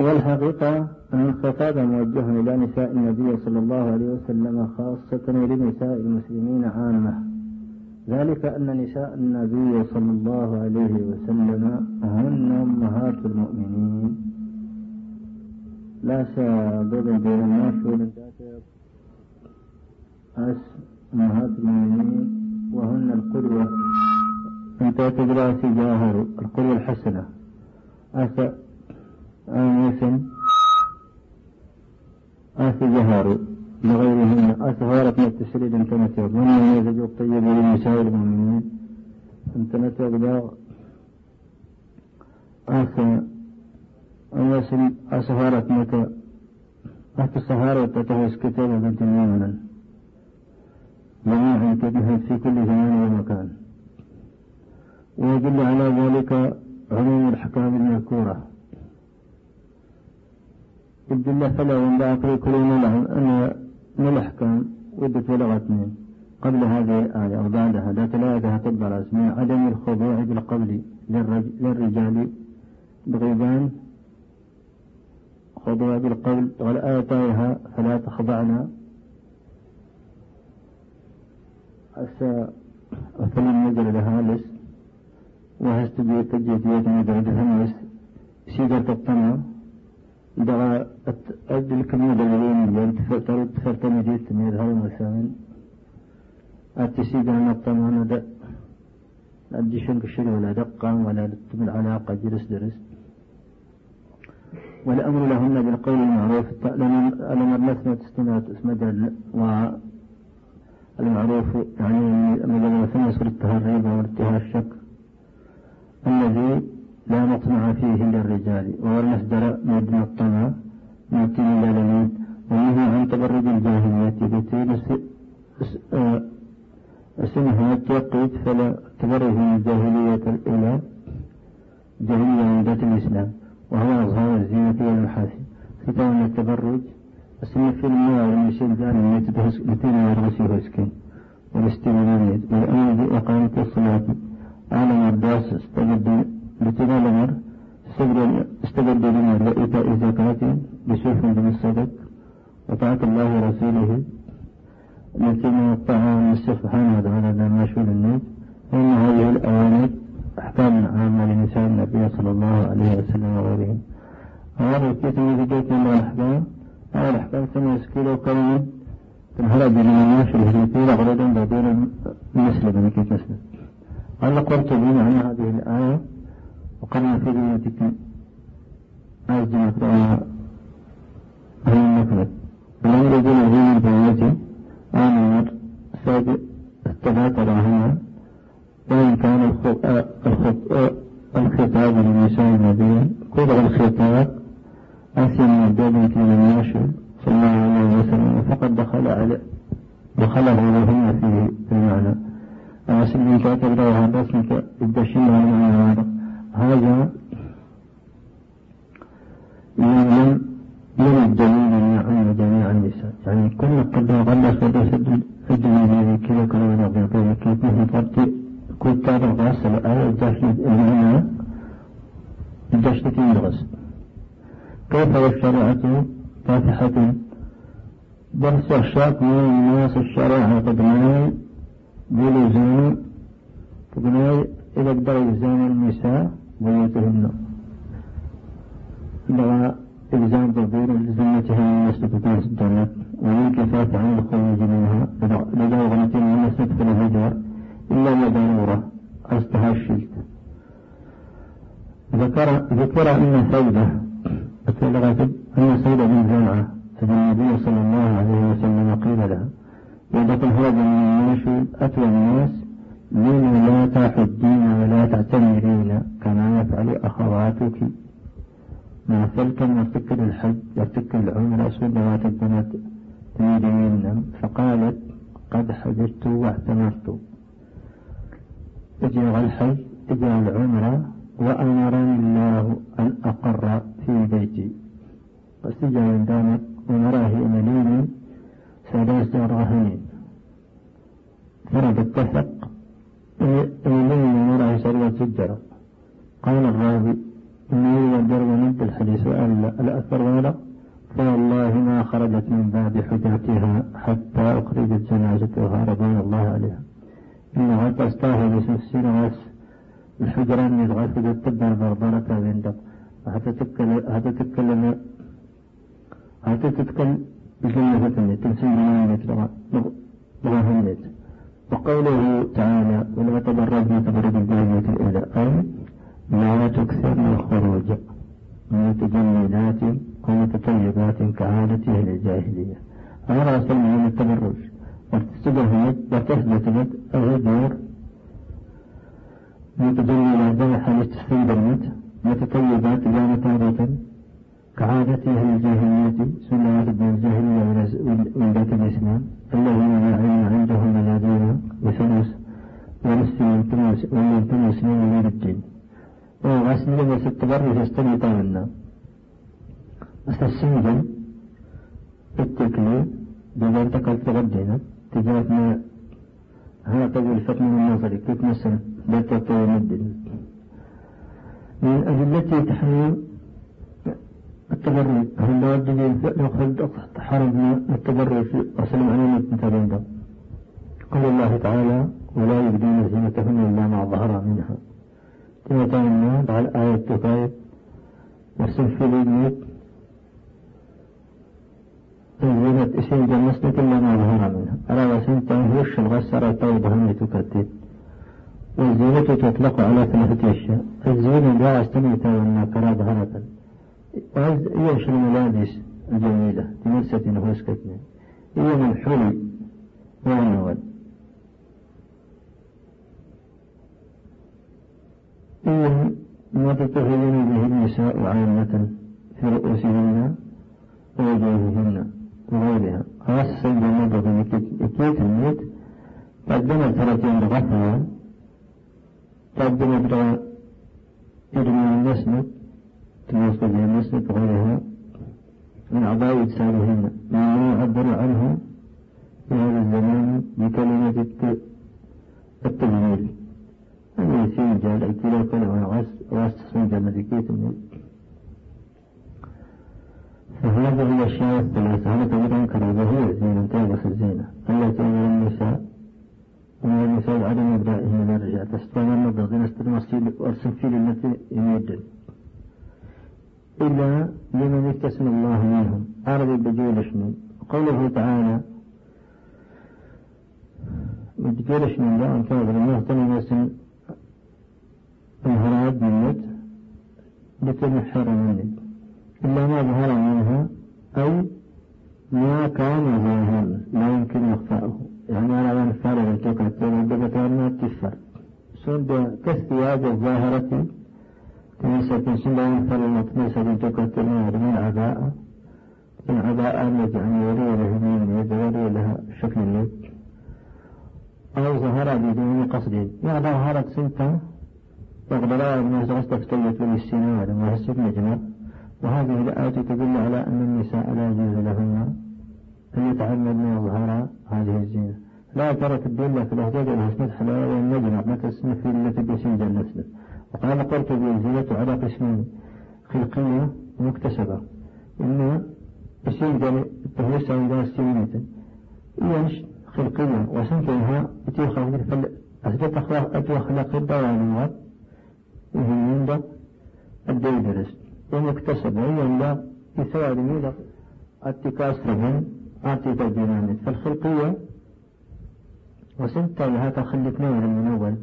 والحقيقة أن الخطاب موجه إلى نساء النبي صلى الله عليه وسلم خاصة ولنساء المسلمين عامة. ذلك أن نساء النبي صلى الله عليه وسلم هن أمهات المؤمنين. لا سبب بين الناس أس أمهات المؤمنين وهن القدوة. أنت تدرى سجاهر القدوة الحسنة. أس آنيس آس جهار لغيرهن آس هارت من التشريد تنتيب ومن المزج الطيب للنساء المؤمنين. أن تنتيب داغ آس آس آس هارت متى أهت السهارة تتهوس كتابة بنت مؤمنا جميعا تجهد في كل زمان ومكان. ويدل على ذلك عموم الأحكام المذكورة. عبد الله فلا ينبع في كل ملعن أن من الأحكام ودت ولغة اثنين قبل هذه الآية أو بعدها. ذات الآية تدبر اسمها عدم الخضوع بالقبل للرجال. بغيبان. خضوع بالقول والآيتها فلا تخضعنا أسا أفلم نجر لها لس. وهستجي تجيتيات نجر لها لس. سيدة الطمع. دغا أدل كمية دليلين اللي تفرد تفرد مجيد تمير هاي مسامن. أتسيد أنا الطمان دا أدي شنك الشري ولا دقة ولا تمل علاقة جلس درس. والأمر لهن بالقول المعروف. الأمر مثنى تستنات اسم دل. والمعروف يعني مجال مثنى سر التهريب وارتهاء الشك. الذي لا مطمع فيه للرجال وهو المصدر مبنى الطمع يأتي إلى لمين ونهي عن تبرج الجاهلية التي اسمها توقيت فلا تبرج من الجاهلية إلى جاهلية من ذات الإسلام وهو إظهار الزينة والمحاسن ختام التبرج اسم في الماء والمشين دان يتبهس يرغسي هسكين والاستمرارية والأمر بإقامة الصلاة على مرداس استجد بتبع الأمر استجد لنا لإيتاء زكاة بشرف من الصدق وطاعة الله ورسوله. التي من الطعام سبحانه وتعالى لا مشهور الناس وإن هذه الأوامر أحكام عامة لنساء النبي صلى الله عليه وسلم وغيرهم الكيس الذي جاءت من الأحكام هذه الأحكام ثم يسكيل كلمة تنهرب من الناس الهجرتين غردا بعدين المسلم كيف مسلم؟ قال قرطبي عن هذه الآية وقرن في ذمتك أرجمت هل المفرد ولم يكن هذه البيوت آمنر سابق الثلاثة راهنا وإن كان الخطاب للنساء النبي قرأ الخطاب. أسيا من الدولة من الناشر صلى الله عليه وسلم. فقد دخل على دخله لهن في المعنى. أسل من كاتب روها باسمك الدشين والمعنى هذا يعلم من الدليل يعم جميع النساء. يعني كل قد غلس ودس الدليل كذا كلام نبي كيف نفرت كنت غسل آية الجاشد المعنى الجاشد يغسل كيف والشريعة فاتحة. درس الشاك من الناس الشريعة منعي بلزوم فقلنا إذا قدر إلزام النساء. بيوتهن لغى إلزام ضرورة لزمتها من مسجد في الجنة. والانكفاف عن الخروج منها لدى من مسجد في الهجرة. إلا لضرورة أصلها الشلت ذكر ذكر أن سيدة أن سيدة بن زمعة النبي صلى الله عليه وسلم قيل لها يدخل هذا من المنشد أتوى الناس لم لا تحجين ولا تعتمرين كما يفعل أخواتك. ما فلكم يرتكب الحج يرتكب العمرة سنوات البنات تريدين. فقالت قد حججت واعتمرت. اجعل الحج اجعل العمرة وأمرني الله أن أقر في بيتي. واستجعل دامك ومراه مليني ثلاث راهنين فرد اتفق إليه مراه سرية سجرة قال الراوي إنه يقدر من الحديث وألا الأثر ولا فوالله ما خرجت من باب حجرتها حتى أخرجت جنازتها رضوان الله عليها إنها تستاهل بسنسين غاس الحجرة من الغاس تبع البربرة عندك حتى تتكلم حتى تتكلم حتى تتكلم بجنة النت تنسي من لغة النت وقوله تعالى ولا تبرجنا تبرج الجاهلية الأولى أي لا تكثرن الخروج متجملات ومتطيبات كعادة أهل الجاهلية أمر أصل من التبرج وتستدهمت وتثبتت الغدور متجملات ذا حالة تستيبرمت متطيبات لا مطابة كعادة أهل الجاهلية سنة ابن الجاهلية من بيت الإسلام. الذين علم عندهم ولا دين ومسلم مسلم من الدين. وغسل يستوي طاولنا بس السنجل التكليف بما انتقل تغدينا. تجاهنا هذا طول فتن النظري كيف مثلا لا تطول مدن من أدلة تحريم التبرج هل نود نأخذ حرمنا التبرج في أصل معنا مثلا قال الله تعالى ولا يبدين زينتهن إلا ما ظهر منها. تمتعنا على آية تطيب وصف للميت زينة اسم جمسنا كل ما ظهر منها. ألا وسنت هوش الغسرة توضها من تكتب والزينة تطلق على ثلاثة أشياء. الزينة لا استميت والناكرة ظهرة إيش الملابس الجميلة؟ تمسة نفوس كتنين هي من حلي والنوال إن ما تتخذون به النساء عامة في رؤوسهن ووجوههن وغيرها. خاصة بالنظر إكيت الميت قدمت ثلاثين رغفها قدمت إرمي المسند تواصل بها المسند وغيرها من أعضاء إجسامهن مما يعبر عنه في هذا الزمان بكلمة التجميل. أنا يسير جال وغس غس سنجا ملكية فهذه الأشياء الثلاثة تقريبا كرامة هي زينة تابس الزينة التي من النساء ومن النساء عدم إبدائه من الرجال. تستوى النظر نستر مصير وأرسل في التي يمد إلا لمن استثنى الله منهم عربي بجول شنو قوله تعالى بجول شنو لا أنت الله تنمى ظهرت بالند بتبحر منك إلا ما ظهر منها أو ما كان ظاهرا لا يمكن إخفاؤه يعني أنا أنا فعل التوكل تبدأ ما تفر سند كالثياب الظاهرة تنسى تنسى لا ينفر المطمسة التوكل من العباءة من عباءة التي يعني يري له من يد يري لها شكل اليد أو ظهر بدون قصد يعني ظهرت سنته وأغلبها الناس استفتيت من السنة ما هسك نجمة وهذه الآية تدل على أن النساء لا يجوز لهن أن يتعمدن إظهار هذه الزينة لا ترى تدل في الأهداد الحسنة حلاوة والنجمة متى السنة في التي بسنجة النسل وقال قرطبي الزينة على قسمين خلقية ومكتسبة إن بسنجة تهوس عند السنة يعني خلقية وسنكيها بتي خلق فل أثبت أخلاق أتو أخلاق الدوانيات وهي من الديدرس ومكتسب وهي لا سواد ميلا التكاسرهم أعطيت الجنانات فالخلقية وسنت لها تخلق نور من أول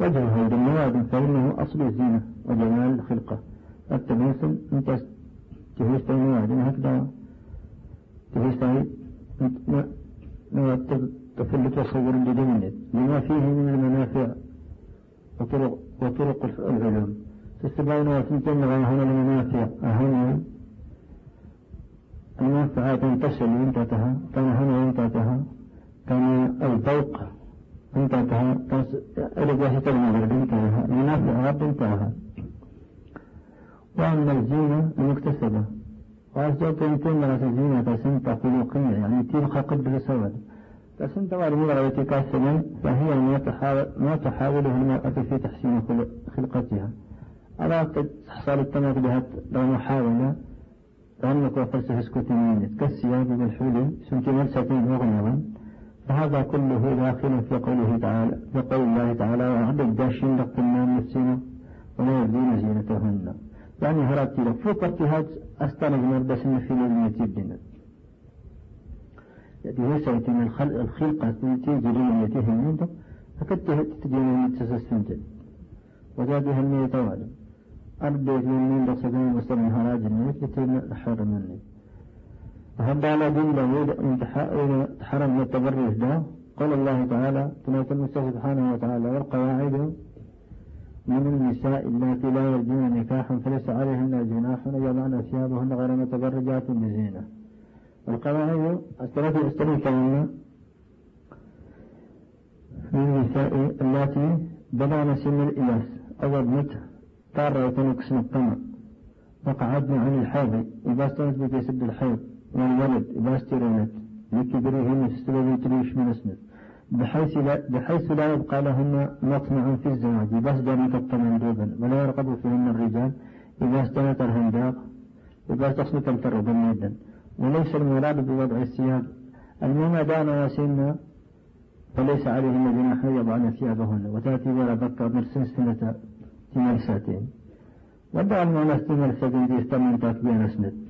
وجه هذا المواد فإنه أصل الزينة وجمال الخلقة. التماثل أنت تهيستوي مواد هكذا؟ تهيستوي مواد تفل تصور جديد لما فيه من المنافع وطرق وطرق العلوم. تستبعون وتنتين هنا المنافع. أهم المنفعات تصل انتهتها كان هنا انتهتها كان الذوق انتهتها رجاهة المغرب انتهها منافعات انتهها وأما الزينة المكتسبة وأسجلت يمكن لغة الزينة تسنت خلقية يعني تلقى قدر سواد. تسنت والمغرب تكاسلا فهي ما تحاول ما تحاوله المرأة في تحسين خلقتها. ألا تحصل التماثل بها لو محاولة لأنك وفلسفة سكوتينية كالثياب والحلي سنت مرسة مغنوا فهذا كله داخل في قوله تعالى في قول الله تعالى وعد الداشين لكم ما يسين ولا يبدين زينتهن. يعني هربت لك فوق ارتهاج أستانج مردس في لازم يتبدنا يعني وسعت من الخلق الخلقة تيجي لميته منه فقد تتجي من تسسنجل وجابها الميت وعلم أربيت من من بصدين وسلم هراج النيت لتين الحر مني. وهذا على دين داود تحرم التبرج ده؟ قال الله تعالى كما يقول سبحانه وتعالى والقواعد من النساء اللاتي لا يرجون نكاحا فليس عليهن جناح يضعن ثيابهن غير متبرجات بزينة والقواعد الثلاث يستلم من النساء اللاتي بلغن سن الإياس أو ابنته طار يكون قسم الطمع. وقعدنا عن الحاضي إذا استنت يسد الحيض. والولد إذا استرنت لكبرهن تستلذي تريش من اسمه بحيث لا, بحيث لا يبقى لهن مطمع في الزواج. بس ذلك الطمع ولا يرغب فيهن الرجال. إذا استنت الهنداق إذا تصمت الفرد جدا وليس المراد بوضع الثياب. المهم دان وسن فليس عليهن جناح يضعن ثيابهن. وتأتي ولا بكر مرسل سنة تمرساتين. ودع المعنى تمرساتين دي استمن تكبير اسند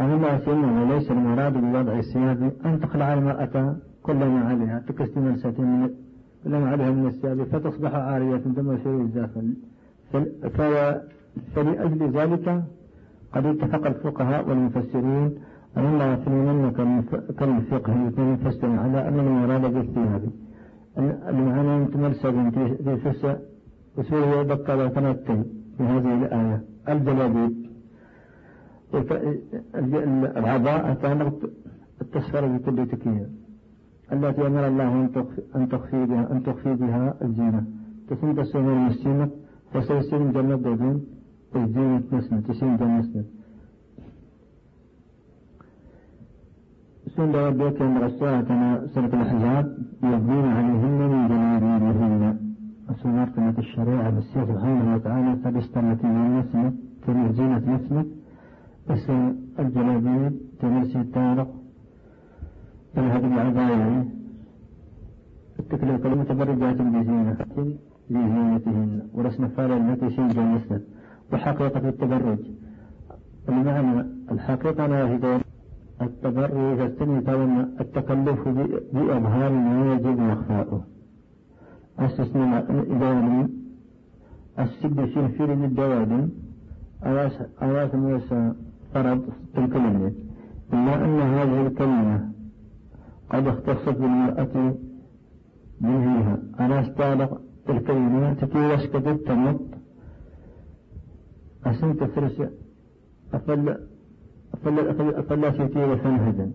أما سنة وليس المراد بوضع الثياب أن تخلع المرأة كل ما عليها مرساتين من كل ما عليها من الثياب فتصبح عارية ثم يصير الزافل فلأجل ذلك قد اتفق الفقهاء والمفسرين أن الله يسلمن كالفقه يفسر على أن المراد بالثياب المعنى أن تمرسى في سسة وسوريا بقى وتنتهي في هذه الآية. الجلابيب العباءة كانت التسفر بكل تكية التي أمر الله أن تخفي بها أن تخفي بها الزينة. تسمى تسمى المسينة فسيسين جنة دين الزينة نسمة تسين جنة نسمة سنة ربك أن رسالة سنة الأحزاب يبنين عليهن من جلابيبهن وسنة الشريعة بالسيف سبحانه وتعالى قد استمت من نسمة تريد زينة نسمة. بس الجلابيب تمسي التارق تذهب العباية التكليف المتبرجات بزينة لزينتهن. ورسم فعل التي سيجا مسند وحقيقة التبرج. المعنى الحقيقة لا هي التبرج السنة التكلف بإظهار ما يجب إخفاؤه استثناء إذا السد في الدوادم أواس أواس موسى فرض الكلمة. إلا أن هذه الكلمة قد اختصت بالمرأة منها أنا استعلق الكلمة تتي وسكت التمط أسنت فرس أفل أفل أفل أفل سيتي وسنهدا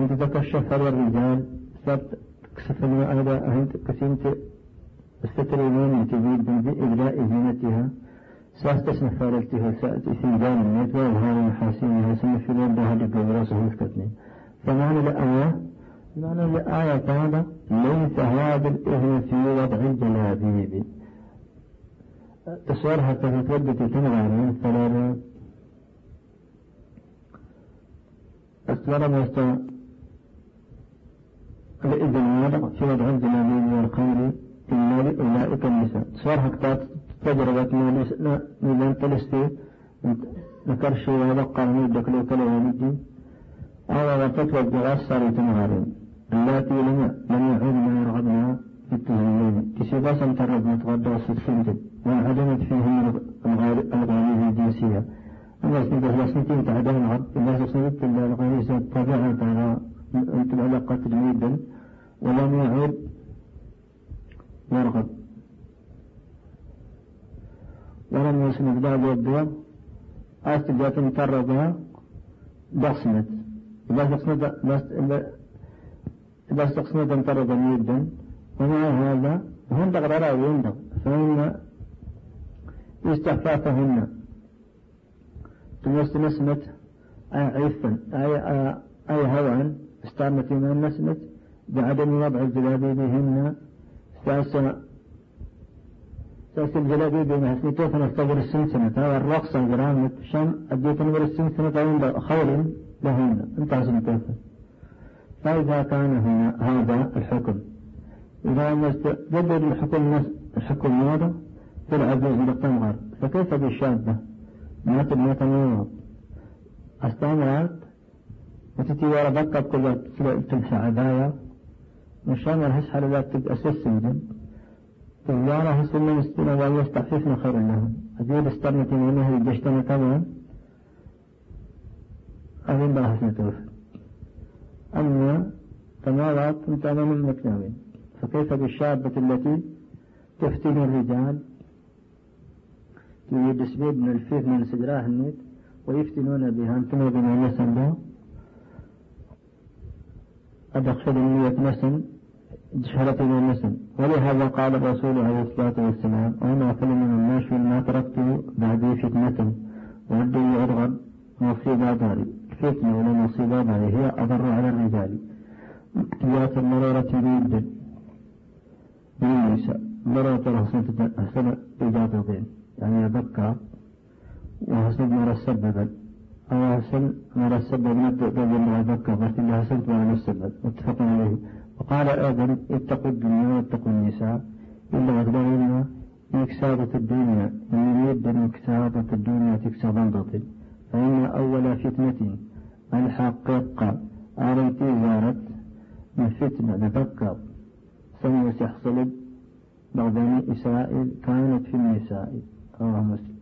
أنت تكشف على الرجال صرت تكسف الماء أنت كسنت. استتر الإمام تزيد بإبداء زينتها. سأستسمح فارقتها سأتي في جانب وإظهار محاسنها سنفي لدها لقبراسه مسكتني فمعنى الآية معنى الآية هذا ليس هذا الإذن في وضع الجلابيب تصورها تتودد تنغى من فلا استمر وست الإذن واضح في وضع الجلالين والخير إلا لأولئك النساء. صار حقات تجربة من تلستي ذكر شيء ويبقى من الدكلو كلو ولدي أو وفتوى الجواز صار يتمهارين اللاتي لم لم يعود ما يرغبنا في التهليل كسيبا سمترد متغدى وستسنتد وانعدمت فيهم الغالية الجنسية. الناس نبه لسنتين تعدم العرض الناس سنت الغريزة طبيعة على العلاقة جيدا ولم يعد يرغب. ولم يسند بعض الدول أستجات متربها بصمت إذا استقصد إذا استقصد متربا جدا. ومع هذا هم تقرر ويندق فإن استخفافهن تمس نسمة أي عفا أي, أي هوى استعمت من نسمة بعدم وضع الجلابيب بهن. ساس الجلابيب بهن توفن استغر السنسنة هذا الرقص الجرامة شام أديت نمر السنسنة عند خير لهن انت عزم توفن فإذا كان هنا هذا الحكم. إذا جدد الحكم الحكم هذا في العجوز بالتمغر فكيف بالشابة مات ابنة النور أستمرت. وتتي ورا بقى كل تمسى عباية مشان الهش حلوات تبقى سيسن تزيارة هسنا مستنا ويستعففنا خير لهم أجيب استرنة من مهل الجشتنا كمان أبين بها حسنة توفي أما تمارات انت أمام المكناوين فكيف بالشابة التي تفتن الرجال؟ يدسبيد من الفيف من سجراه النيت ويفتنون بها أنتم بما به أدخل النية شهرة النسن ولهذا قال الرسول عليه الصلاة والسلام وما كل من الناس ما تركت بعدي فتنة ودي يرغب مصيبة داري. الفتنة ولا مصيبة داري؟ هي أضر على الرجال. ذات المرارة جدا. بالنساء. مرارة أحسن إجابة بين يعني يبكى وحسن ما رسببا أو حسن ما رسبب من التؤدب ما يبكى بس اللي حسنت ما رسبب. متفق عليه. وقال آدم اتقوا الدنيا واتقوا النساء إلا أخبرنا إكسابة الدنيا من يريد أن إكسابة الدنيا تكسب باطل. فإن أول فتنة الحقيقة آريتي زارت من فتنة تذكر سمي سيحصل بعض إسرائيل كانت في النساء. رواه مسلم.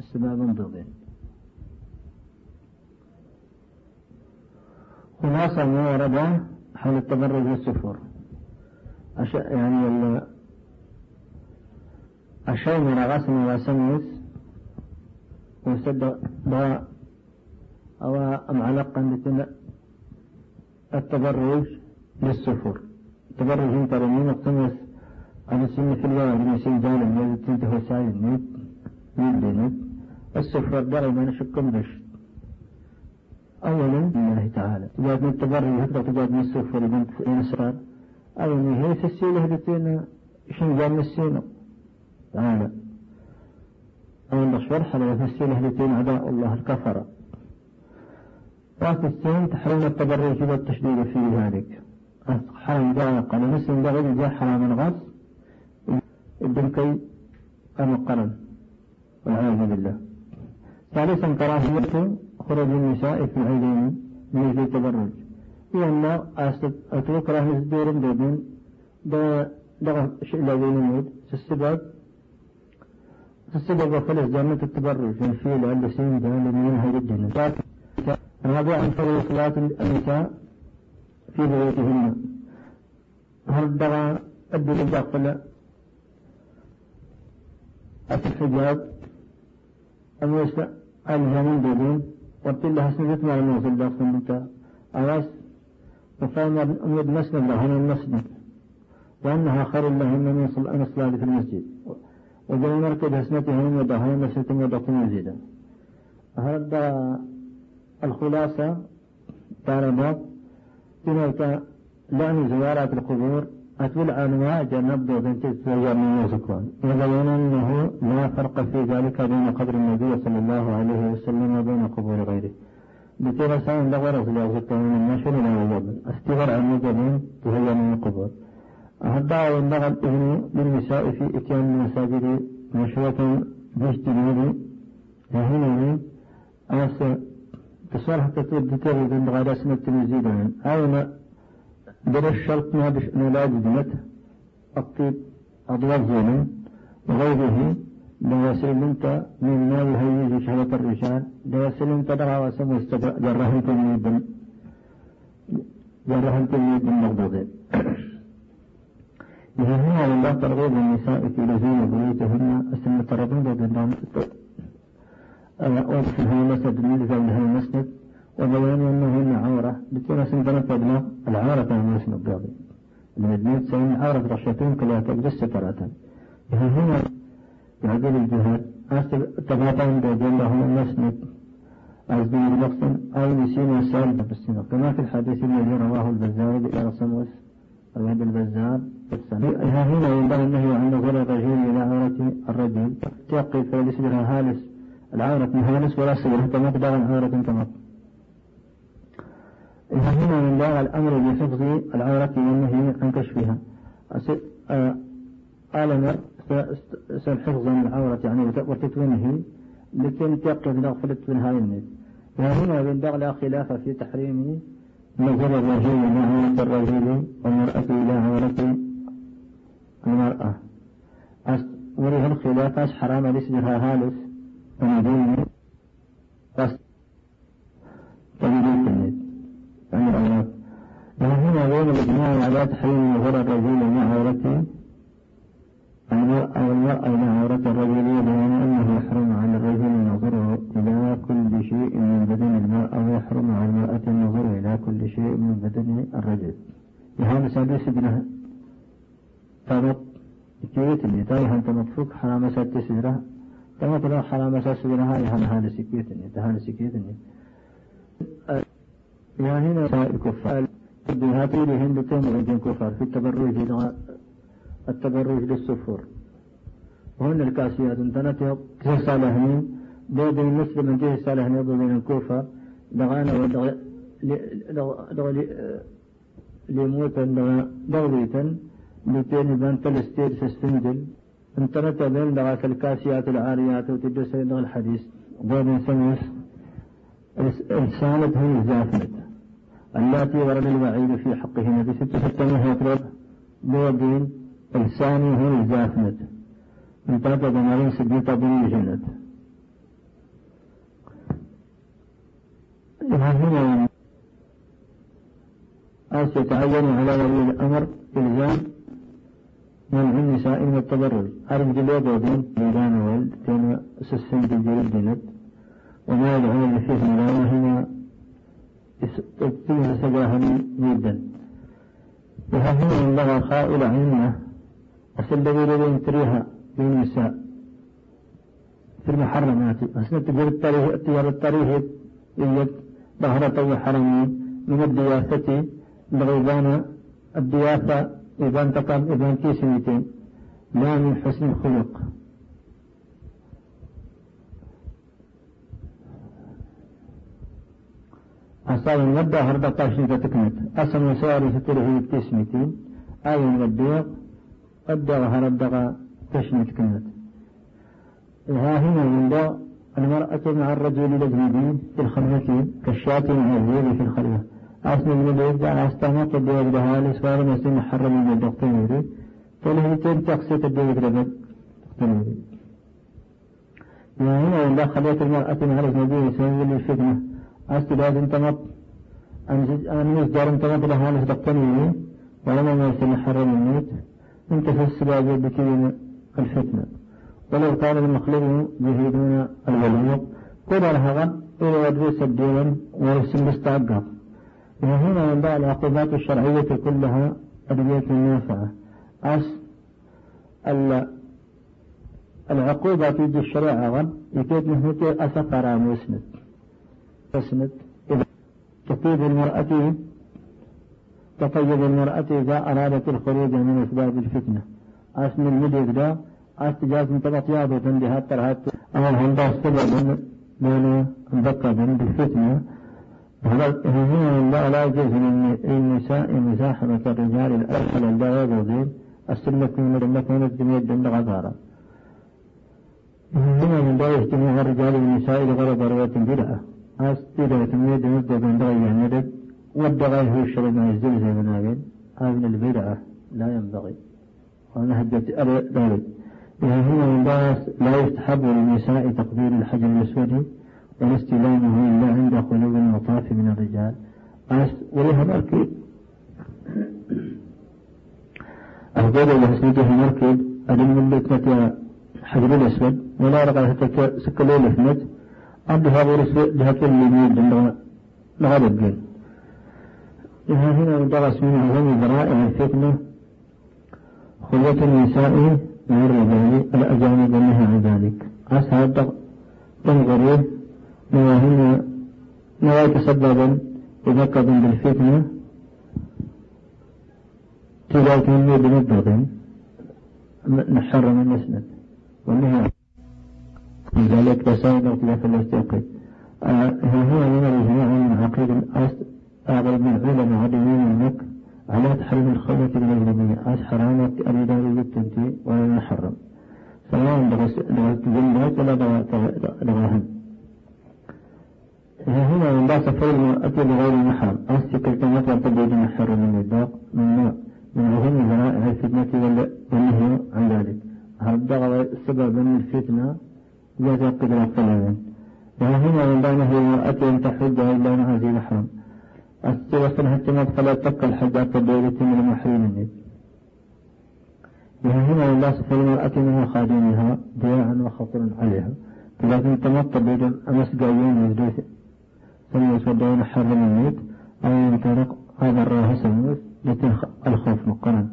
السباب ضدين خلاصة ما ورد حول التبرج والسفر أش... يعني ال... الشيء من غسل وسميس وسد با أو معلقا التبرج للسفر التبرج انت رمين اقتمس على سنة في الواحد من شيء جالب يجب تنتهي سايد نيت نيت بنيت السفر دري ما نشكم بش أولا لله تعالى. تجاد من التبري هكذا تجاد من السفر بنت الأسرار أولا هي السيلة هدتين شن جال من السينة تعالى أولا شرح على السيلة هدتين عداء الله الكفرة. راس السين تحرم التبري كذا التشديد في ذلك. حرم ضاق على مسلم بغير جاء حرام الغص الدلكي المقرن والعياذ بالله. ثالثا كراهية خروج النساء في العيدين من أجل التبرج. لأن أتوكره الدور بدون ده ده شيء لا يموت السبب السبب خلص جامعة التبرج. في الفيل سين جامعة منها جدا. رابعا فرض صلاة النساء في بيوتهن. هل دغى الدين داخل الحجاب أن يسأل الجميل بدون وقت الله سنجت مع الموصل داخل المتاع أواس وفهم أمد مسند لهن المسجد وأنها خير لهن من الصلاة في المسجد. وجاء مركز حسنتهن ودهن مسجد ودخل مزيدا. هذا الخلاصة تعرض تلك لعن زيارات القبور. أتول أنواع جنب بنت الزيار من يوسكون يبين أنه لا فرق في ذلك بين قبر النبي صلى الله عليه وسلم وبين قبور غيره. بتيرا سان لغرز لا وزكا من النشر لا وزبن استغر عن وزبن تهيأ من القبور. أهدع وندغ الإذن للنساء في إتيان المساجد مشروة باجتناب هنا أس تصالح تتود تغيب غدا سنة تنزيدان أين در بش نلاج دمت الطيب أضواء زمن وغيره لو سلمت من ما يهيج شهوة الرجال لو سلمت دعا وسم جرهم تلميذ جرهم تلميذ المغضوضين يهمها الله ترغيب النساء في لزوم بيوتهن. السنة ترضون بين وقفه مسجد لزوجها المسند وبيان أنهن عورة. بتكون سندنا تبلغ العورة كان مسند قاضي من المدنية سين عورة رشتين كلها تجلس سترة هنا يعدل الجهاد أصل تباتان بوجه لهم المسند أزدي المقسم أو نسين السالب بالسنة كما في الحديث الذي رواه البزار بإلى صموس رواه البزار هنا ينبغي النهي عن نظر الرجل إلى عورة الرجل. تقي فليسجرها هالس. العورة هالس ولا سجرها تمقدر عورة تمق هنا من دار الأمر بحفظ العورة والنهي عن كشفها. آلنا حفظ العورة يعني وتتوينه لكن تيقظ نغفلت من هاي النت وهنا من لا خلاف في تحريم نظر الرجل إلى عورة الرجل والمرأة إلى عورة المرأة. وله الخلاف؟ حرام لسجها هالس ونجيني بس. تجديد يعني الأولاد وهنا بين الإجماع على تحريم نظر الرجل إلى عورته المرأة والمرأة إلى عورة الرجل بين أنه يحرم على الرجل النظر إلى كل شيء من بدن المرأة ويحرم على المرأة النظر إلى كل شيء من بدن الرجل لهذا سادس ابنه تمط كيوت اللي تايه أنت مطفوك حرام سات سجرة تمط له حرام سات سجرة هاي هذا سكيت اللي تهان سكيت اللي يا هنا الكفار هاتي لهم بتم عندهم كفار في التبرج التبرج للسفور وهن الكاسيات انتنت كيف صالحين. بين المسلم من جهة صالحين وبين الكوفة. دغانا ودغ لموتا دغليتا لتين بان تلستير سستنجل. انتنت بين دغاك الكاسيات العاريات وتدس دغ الحديث. بين سمس. رسالة هي الزافنة اللاتي ورد الوعيد في حقهن بستة ستة يطلب بودين الثاني هو الزافنة من طلب بمارين سديطة بني جنة هنا أو يتعين على ولي الأمر إلزام منع النساء من التبرج. أرم جلوب ودين ليلان ولد كان سسن بالجلد دينت وما يدعون لفيه ملاوة هنا فيها سجاها جدا. وها هنا لغى خائل عنا الذي الذي تريها للنساء في المحرمات. أسنة التاريخ التيار التاريخ. يجد ظهرة وحرمين من الضيافة بغيبان. الضيافة إذا انتقم إذا انتسمتين لا من حسن الخلق. أصاب هربة طاشنة تكنت أصلا وساري ستره بتسمتين آية من الضيق الدغى هردغى تشمت كنت ها هنا من المرأة مع الرجل الأجنبي في الخلوة كالشاة مع الزيل في الخلوة. أصل البيت على استماط الدواب لها الإسوار مسلم محرم من الدكتور يري فلهيتين تقصيت الدواب لبد يا هنا عند خلية المرأة مع الأجنبي يسوي للفتنة أصل لازم تمط أن يصدر تمط لها الدكتور يري ولما ما يسمى محرم الموت. انت في السباب بكلمة الفتنة. ولو كان المخلوق يهيدون الولوق كل هذا. إلى يدرس الدين ويرسم مستعقب وهنا ينبع العقوبات الشرعية كلها أدوية نافعة. أس العقوبة في الشريعة. غن يكاد نهوتي أسفر مسند تسند إذا تطيب المرأة تطيب المرأة إذا أرادت الخروج من أسباب الفتنة أسم المدد دا أستجاز من طبق يابة لها ترهات أول هندا سبب من بقى بالفتنة هنا لا يجوز للنساء مزاحمة الرجال الأهل لا يجوزين السنة من المكة من الدنيا الدنيا غفارة هنا من لا يجتمع الرجال والنساء لغرض رواية بدعة أستيرة تميد مدة من دغي يعني والدغي هو الشرع ما يزدل زي من هذه من البدعة لا ينبغي ونهجت ذلك هنا من لا يستحب للنساء تقبيل الحجر الأسود والاستلامه إلا عند خلو المطاف من الرجال. ولها مركب أفضل الحسنية مركب أدم من بيتنا حجر الأسود. ولا رقع حتى سكلوا لفنت عبد هذا الأسود لها كل يمين لغاية الدين إذا هنا درس من أعظم ذرائع الفتنة خلوة النساء مع الرجال الأجانب والنهي عن ذلك. عسى تنظروا نواهينا نواة سببا يذكر بالفتنة تلاك من بمدة نحرم النسند والنهي لذلك رسائل خلاف الاستيقظ. آه هو من الإجماع من عقيد أغلب من علماء عدمين المك على تحريم الخلوة بالأجنبية أس حرامة الإدارية التنتي ولا المحرم سواء لغة ولا لغاهن هنا من بعض سفر المرأة بغير المحرم؟ أس كما تبدو المحرم من الداق من نوع من أهم ذرائع الفتنة والنهي عن ذلك. هذا سبب من الفتنة؟ ذات قدرة الطلبين وهنا من بينه المرأة أن تحج إلا مع ذي محرم. السوى اهتمت فلا تبقى الحج حتى من المحرم. منه وهنا الله سبحانه المرأة من خادمها ضياعا وخطرا عليها. لكن تمط بيد أمس قايين يزدوث ثم يسودون حرم الميت. أو ينطلق هذا الراه سموث لتلخ الخوف مقرن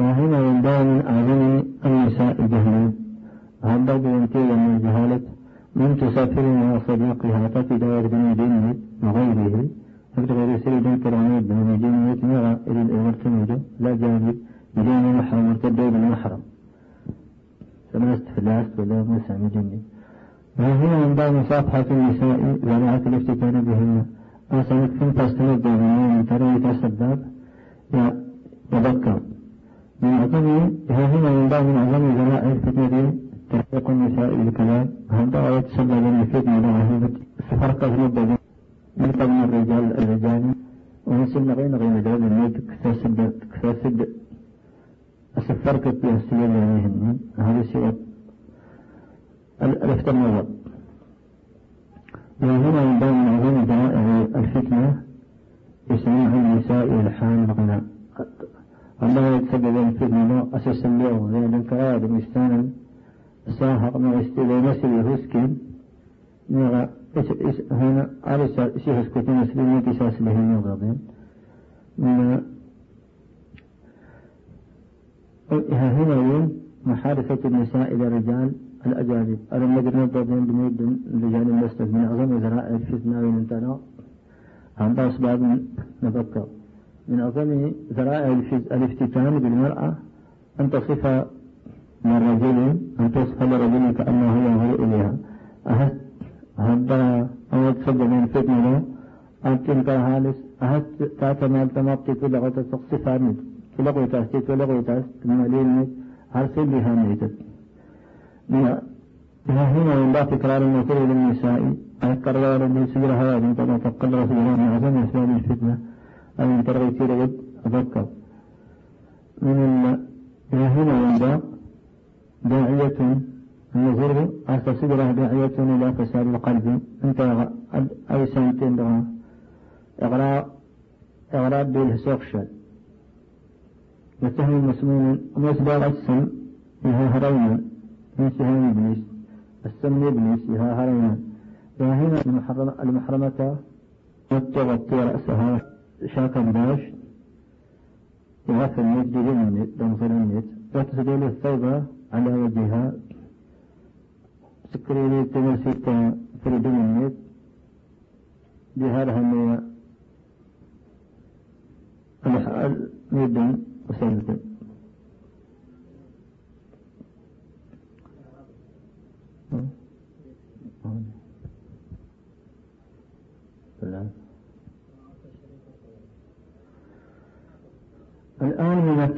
وهنا من أعظم النساء جهلا هذا بينتهي من الجهالة من تسافر مع صديقها تفد من دينه وغيره غير سيد كرامي بن مجين يتمغى إلى المرتمجة لا جانب بدون محرم مرتد بالمحرم ثلاث فلاس ولا مسع مجني وهنا من بعض مصافحة النساء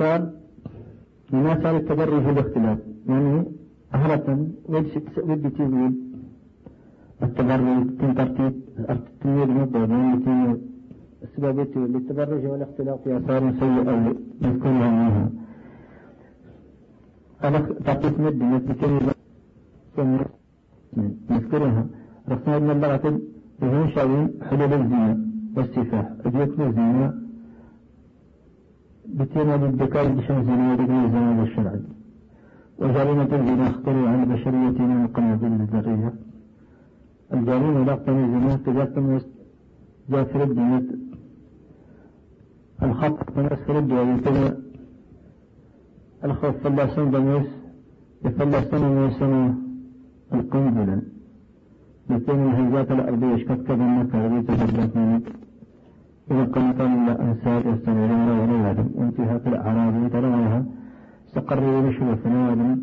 صار التبري في الاختلاط يعني أهرة ودي تقول التبري تنترتيب التنمية المبادئ يعني السبب للتبرج والاختلاط في آثار سيئة نذكرها منها. أنا تعطيت مد نذكرها من اللغة وهو شاوين حلول الزنا والسفاح. أجيتنا الزنا بتينا بالذكاء بشان زنا ورقم الزنا الشرعي وجريمة الزنا اختروا عن بشريتنا من قنابل الذرية الجريمة لا الزنا تجاثم جافر الدنيا الخط من أسفل الدنيا الخوف فلاسون دميس يفلسون ويسون القنبلة لكن الهيئات الأرضية شكت كذا مكة تجدت منك أنساك يستمرون ولا يعلم وانتهاء الأعراب ترونها استقروا بشرف نوادم.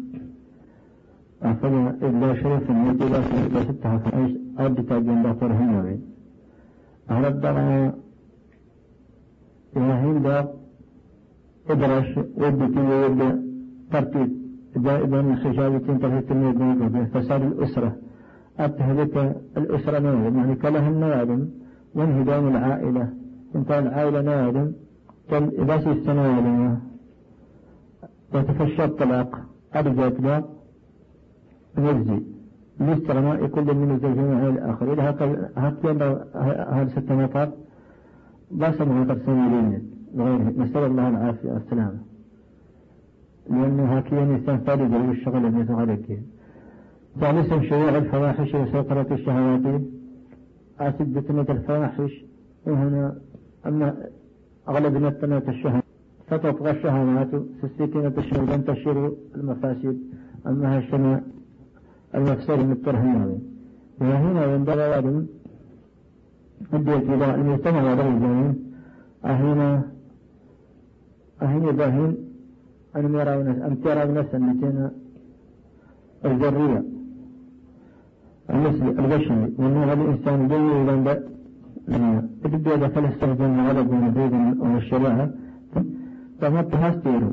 أفضل إلا شرف النبي لا لا ستها فأيش أرد تاجين دكتور هنوي على الدرع إلهين دا إدرش ودتي ويد ترتيب. دائما خجالة تنتهي التنمية فساد الأسرة. أبتهلك الأسرة نوادم يعني كلهم نوادم. وانهدام العائلة. انت العائلة نوادم كم إذا سيستنى وتفشى الطلاق أرجى إطلاق يجزي لاستغناء كل من الزوجين عن الآخر. إذا هكذا هذا ست نقاط. بس ما ترسم لين غيره نسأل الله العافية والسلامة لأنه هكذا إنسان فارغ الشغل الذي يتغلق ثالثا شيوع الفواحش وسيطرة الشهوات أسد بتمة الفواحش وهنا أما أغلب نتمة الشهوات فتطغى الشهوات سسكينة الشهوات تنتشر المفاسد أما هالشمع المفسد من الترهيب وهنا ينبغي أن أديت إلى المجتمع وله الجميع أهنا أهنا باهين أن يرون أن ترى نفسا التي الذرية المثل البشري. وأنه الإنسان جيد إلى إذا فلسطين غلب من البيض والشريعة فما تهستير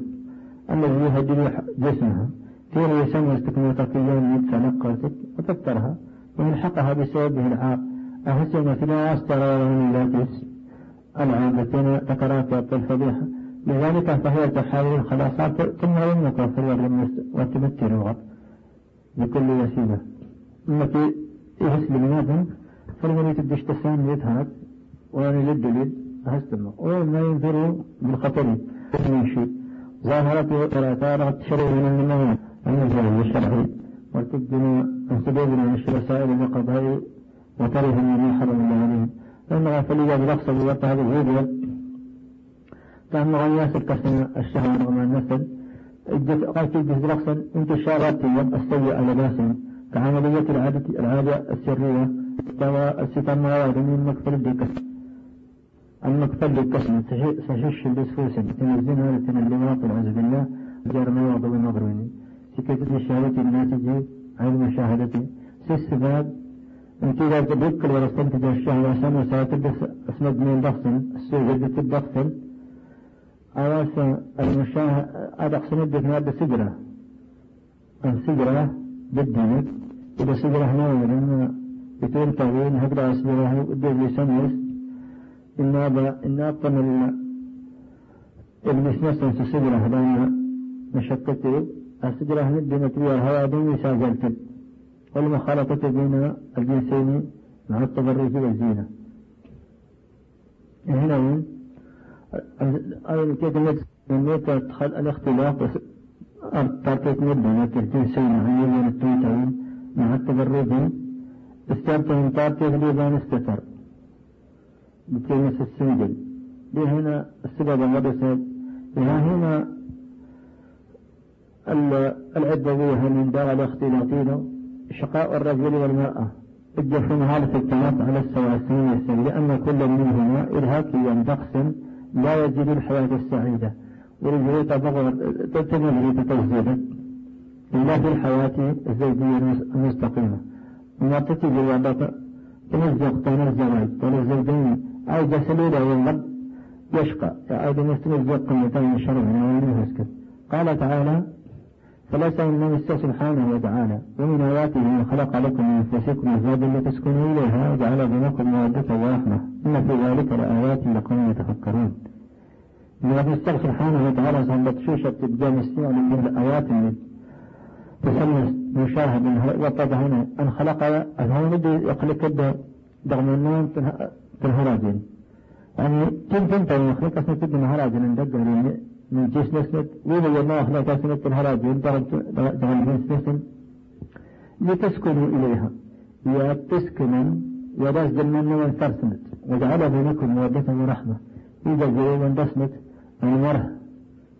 الذي يهدم جسمها. تير يسمى استكمال يوم يتفنقرتك وتفترها ويلحقها بسببه العاق. أهسن في لا أسترى من اللاتس العادة تقرأت الفضيحة لذلك فهي تحاول الخلاصات ثم يملك في وتمثل الغط بكل وسيلة. التي يهسل منهم فلما يتدش تسان يتهرب وأنا للدليل أهستمه وما ينفروا بالخطر من شيء ظاهرة وآثار تشرع من النمو النزول الشرعي وتبدنا عن سبيلنا من الرسائل القضاء وتره من حرم الله عليهم لأنها فليا بلفظ بوقت هذا الفيديو كان غياس الكسن الشهوة وما النسل قال جزء لفظا انتشارات السيئة لباسا كعملية العادة السرية. الستان مواد مكفل الدكس المقتل بالقسم سشش البسفوس تنزين هذا اللواط والعز بالله. جار ما يوضع المغروني سكتة الشهادة الناتجة عن المشاهدة سيستباب انت اذا تبكر ولا استنتج الشهوة سنة ساتبس أسمد من ضغط السوء جدة الضغط أواس المشاهد أقسم الدك مادة سجرة. السجرة بالدينك إذا سجرة ناوي هقرأ أسبرها ودي بيسميس إن هذا إن أبطن ابن سنسن سسجرة لأن مشقته السجرة ندنا تبيع الهواء دون ساجلت والمخالطة بين الجنسين مع التبرج والزينة هنا من كيف من تدخل الاختلاف تركت مدة الجنسين عن التويتين مع التبرج استرتهم تارتي غليبان استتر. بكلمة السنجل هنا السبب الذي لها هنا العدوية من دار الاختلاطين شقاء الرجل والمرأة. الجف مهالة التناط على السواسية لأن كل منهما إرهاقيا دقسا لا يجد الحياة السعيدة. ورجل تبغى تتمنى تتوزيدا إلا في الحياة الزوجية المستقيمة. تتجي تنزق تنزق تنزق أو جسلوا له الغد يشقى. أيضا يستمر زق من الشرع من قال تعالى فليس من سبحانه وتعالى ومن آياته أن خلق لكم من أنفسكم أزواجا لتسكنوا إليها وجعل بينكم مودة ورحمة. إن في ذلك لآيات لقوم يتفكرون. من نفسه سبحانه وتعالى صندت شوشة الجامسية من الآيات اللي تسمى مشاهد وطبع هنا. أن خلق هو بدي يخلق دغم النوم تنهراجين يعني تم تم تم يخلق أسنة تبني مهراجين؟ ندقر من جيس نسنت وين يما أخلاق أسنة تنهراجين دغم جيس نسن لتسكنوا إليها. يا تسكنوا. يا داس دلمان من فرسنت وجعل بينكم مودة ورحمة. إذا جاء من دسنت المره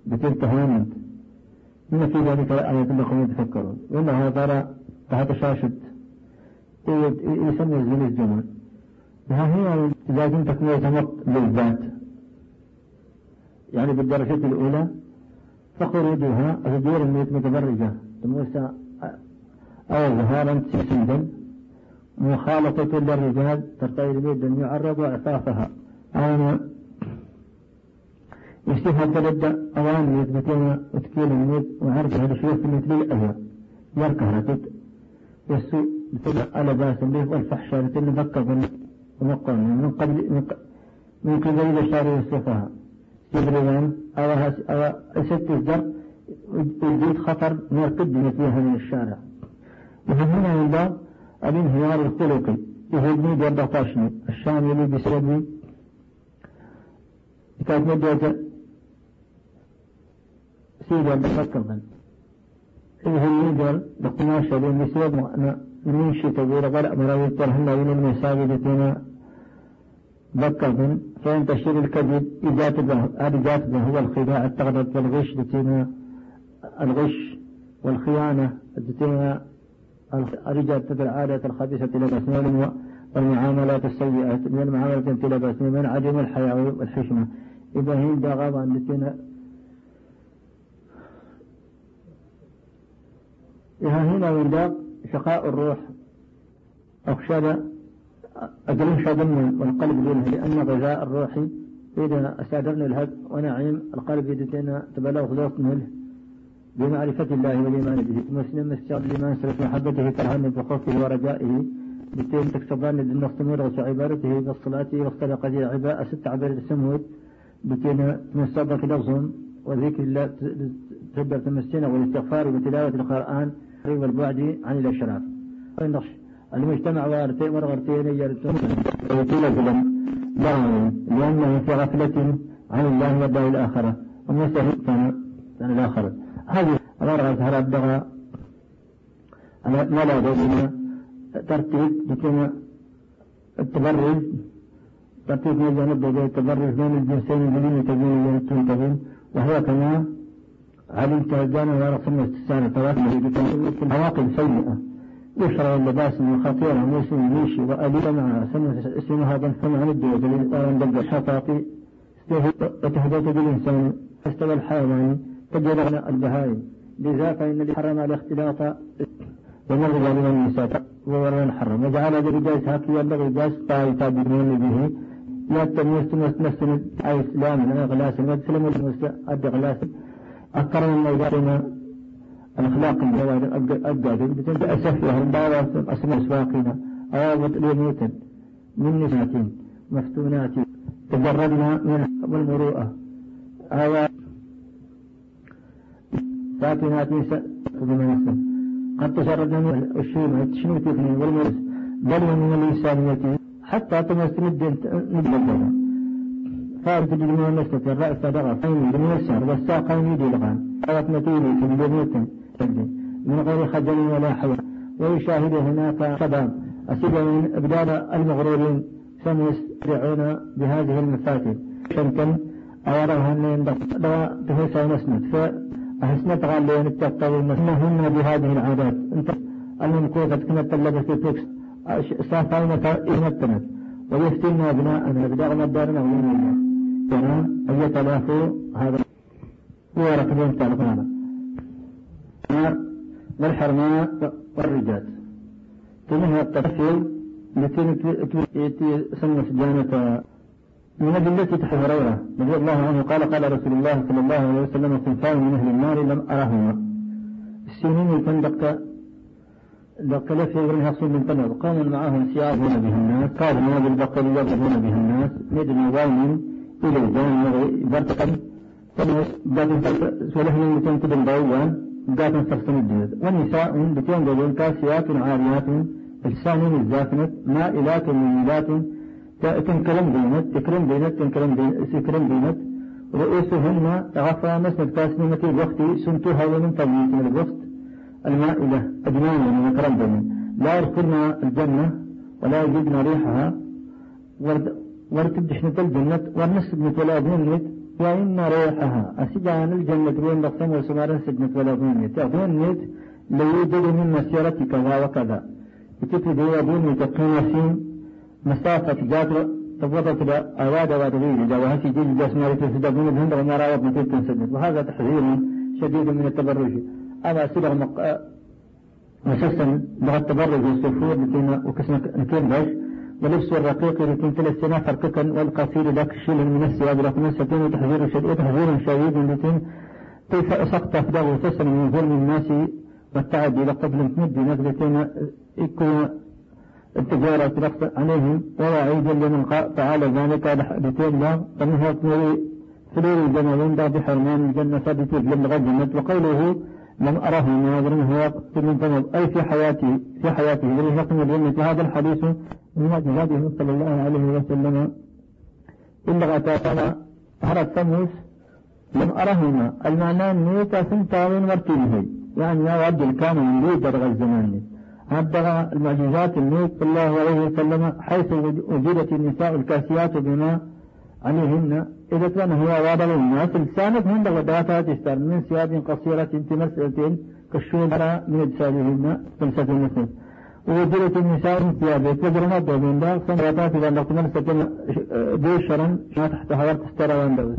بتلك هامنت إن في ذلك آية لكم يتفكرون. وإنه ترى تحت شاشة يسمى الزين الجمل ها هي كنت تكون للذات يعني بالدرجة الأولى أتدير الميت متبرجة. موسى أو ظهارا سيدا مخالطة للرجال الميت أن يعرض عفافها أو يشتهى تبدأ أوان يثبتون وتكيل الميت وعرف هذا شيء في مثل الأهوى يركه رتد والسوء بتبع على باس به والفحشاء بتل ذكر ومقام من قبل من قبل الشارع والصفاها يبرزان أو ست الزر يزيد خطر ما قدم فيها من الشارع. ومن هنا من باب الانهيار الخلقي يهدني بأربعتاشني الشامل بسبب كانت مدة سيدا بفكر من إذا بسبب أنا من شيء تقول غير مراوي ترهن من المساجد ذكر من فينتشر الكذب إذا تبه هذا جاتبه هو الخداع التغضب والغش لتينا الغش والخيانة الرجال تدر عادة الخبيثة إلى الأسنان والمعاملات السيئة من المعاملات إلى الأسنان من عدم الحياة والحشمة. هي داغابا لتينا إذا هنا ينداق شقاء الروح. أخشى أجل شدم والقلب لله لأن غذاء الروح إذا أستعدرنا الهب ونعيم القلب يدتنا تبلغ خلاص منه. بمعرفة الله والإيمان به. مسلم استعد الإيمان سلف محبته ترهن بخوفه ورجائه. بتين تكسبان للنص مرغس عبارته بالصلاة والصدقة عباء ست عبارة السمود بتين تمسبك لفظهم وذكر الله تقدر تمسينا والاستغفار وتلاوة القرآن والبعد عن الأشراف. النقش المجتمع وارتين ورغرتين لأنه في غفلة عن الله والدار الآخرة. ومسه كان الآخرة. هذه غرغة هرب بغى ولا بين ترتيب لكما التبرج. ترتيب من جانب التبرج. بين الجنسين الذين تبين وهو كما علمت الجانب ورسم استسان التواصل عواقب سيئة. يشرع اللباس من خطيرة موسم ميشي وأليل مع سنة اسمها ضنفا عن الدول ويندب الشفاطي وتهدد بالإنسان. استوى الحيوان تجرغنا البهائم. لذا فإن اللي حرم الاختلاط ومرض من النساء وورا حرم وجعل الرجال هاكي يبلغ الجاس طائفة بدون به. يتم يستمس نفس الإسلام من غلاس المسلم والمسلم غلاس أكرم الله الأخلاق الجواد أجاد بتنت أسفها البارة أسماء سواقنا أوابط ليموتا من نسات مفتونات تجردنا من المروءة آيات ساكنات بما يسلم قد تشردنا من الشيمة تفني والمرس بل من الإنسانية حتى الدين نجد فارد الجميع نسلة الرأس دغى فين بالمسر والساقين يدي لغان. آيات نتيني في الجنة من غير خجل ولا حياء ويشاهد هناك شباب. أسد من إبدال المغرورين. سيسرعون بهذه المفاتن أوراها أن يندق تهيسا نسند فأحسنت غالين التقوى إنهن بهذه العادات. المنكوثة كانت تلبس توكس. صافين إمتنت ويفتن أبناءنا. بدأنا دارنا ويمنا كنا أن يتلافوا هذا. هو ركبين تعلقنا والحرماء والرجال. ثم هي التفصيل التي سمت جانة من أدلة تحت هريرة رضي الله عنه قال قال رسول الله صلى الله عليه وسلم صنفان من أهل النار لم أرهما السنين يفندق غيرها صوم من قبل قوم معهم سياضون به الناس. قادموا بالبقر يضربون به الناس؟ ندم ضامن إلى سولهم يمكن كدن ضوان قاتن سرسن الجنود والنساء بتين دولين كاسيات عاريات. السان الزافنة مائلات مميلات تنكرم بينت. تكرم بينت. تنكرم بينت تكرم بينت. رؤوسهن غفا مسند كاسنمة الوقت. سنتها ومن طبيعة الوقت. المائلة أجنان بينت لا يدخلن الجنة ولا يجدن ريحها. ورد دشنة الجنة ورنسب ولا بنت وإن ريحها. أسجان الجنة وين بقسم وسمارا سجنة ولا بنت أغنيت لو يوجد من مسيرة كذا وكذا. بتفيد هي بني تقيم مسافة جاتر تفضلت أواد غير إذا وهسي جيج جاسماري تسدى من الهند وما نتيب تنسدد وهذا تحذير شديد من التبرج. أما سبغ مق... مسسا لغة التبرج والسفور لكن وكسنا نكين باش ولبس الرقيق لكن تل السنة فرقكا والقصير ذاك الشيل من الثياب لكن السكين وتحذير شديد تحذير شديد لكن كيف أسقط أفداه وتسن من ظلم الناس والتعدي لقبل تمد نزلتين يكون التجارة رقص عليهم ووعيد لمن تعالى ذلك بحدثين الله فمنها فلور الجمالين دا بحرمان الجنة ثابت لم غجمت وقوله لم أره ناظرا هو من ذنب أي في حياتي في حياته. من نقم الجنة هذا الحديث من معجزاته صلى الله عليه وسلم. إلا غتانا هرت ثموس لم أرهما المعنى نيتا سنتاوين مرتبه يعني يا رجل كان من لي درغ الزمان. عبر المعجزات النبي صلى الله عليه وسلم حيث وجدت النساء الكاسيات بما عليهن إذا هو واضع الناس لسانت هند غداتها تشتر من ثياب قصيرة تمثلة كالشومرة من أجسادهن تمسك المسلم. ووجدت النساء من ثيابه وجرمت ومن داخل سنواتات إذا نقمن سكن بوشرا ما تحت هوار تسترى وندوز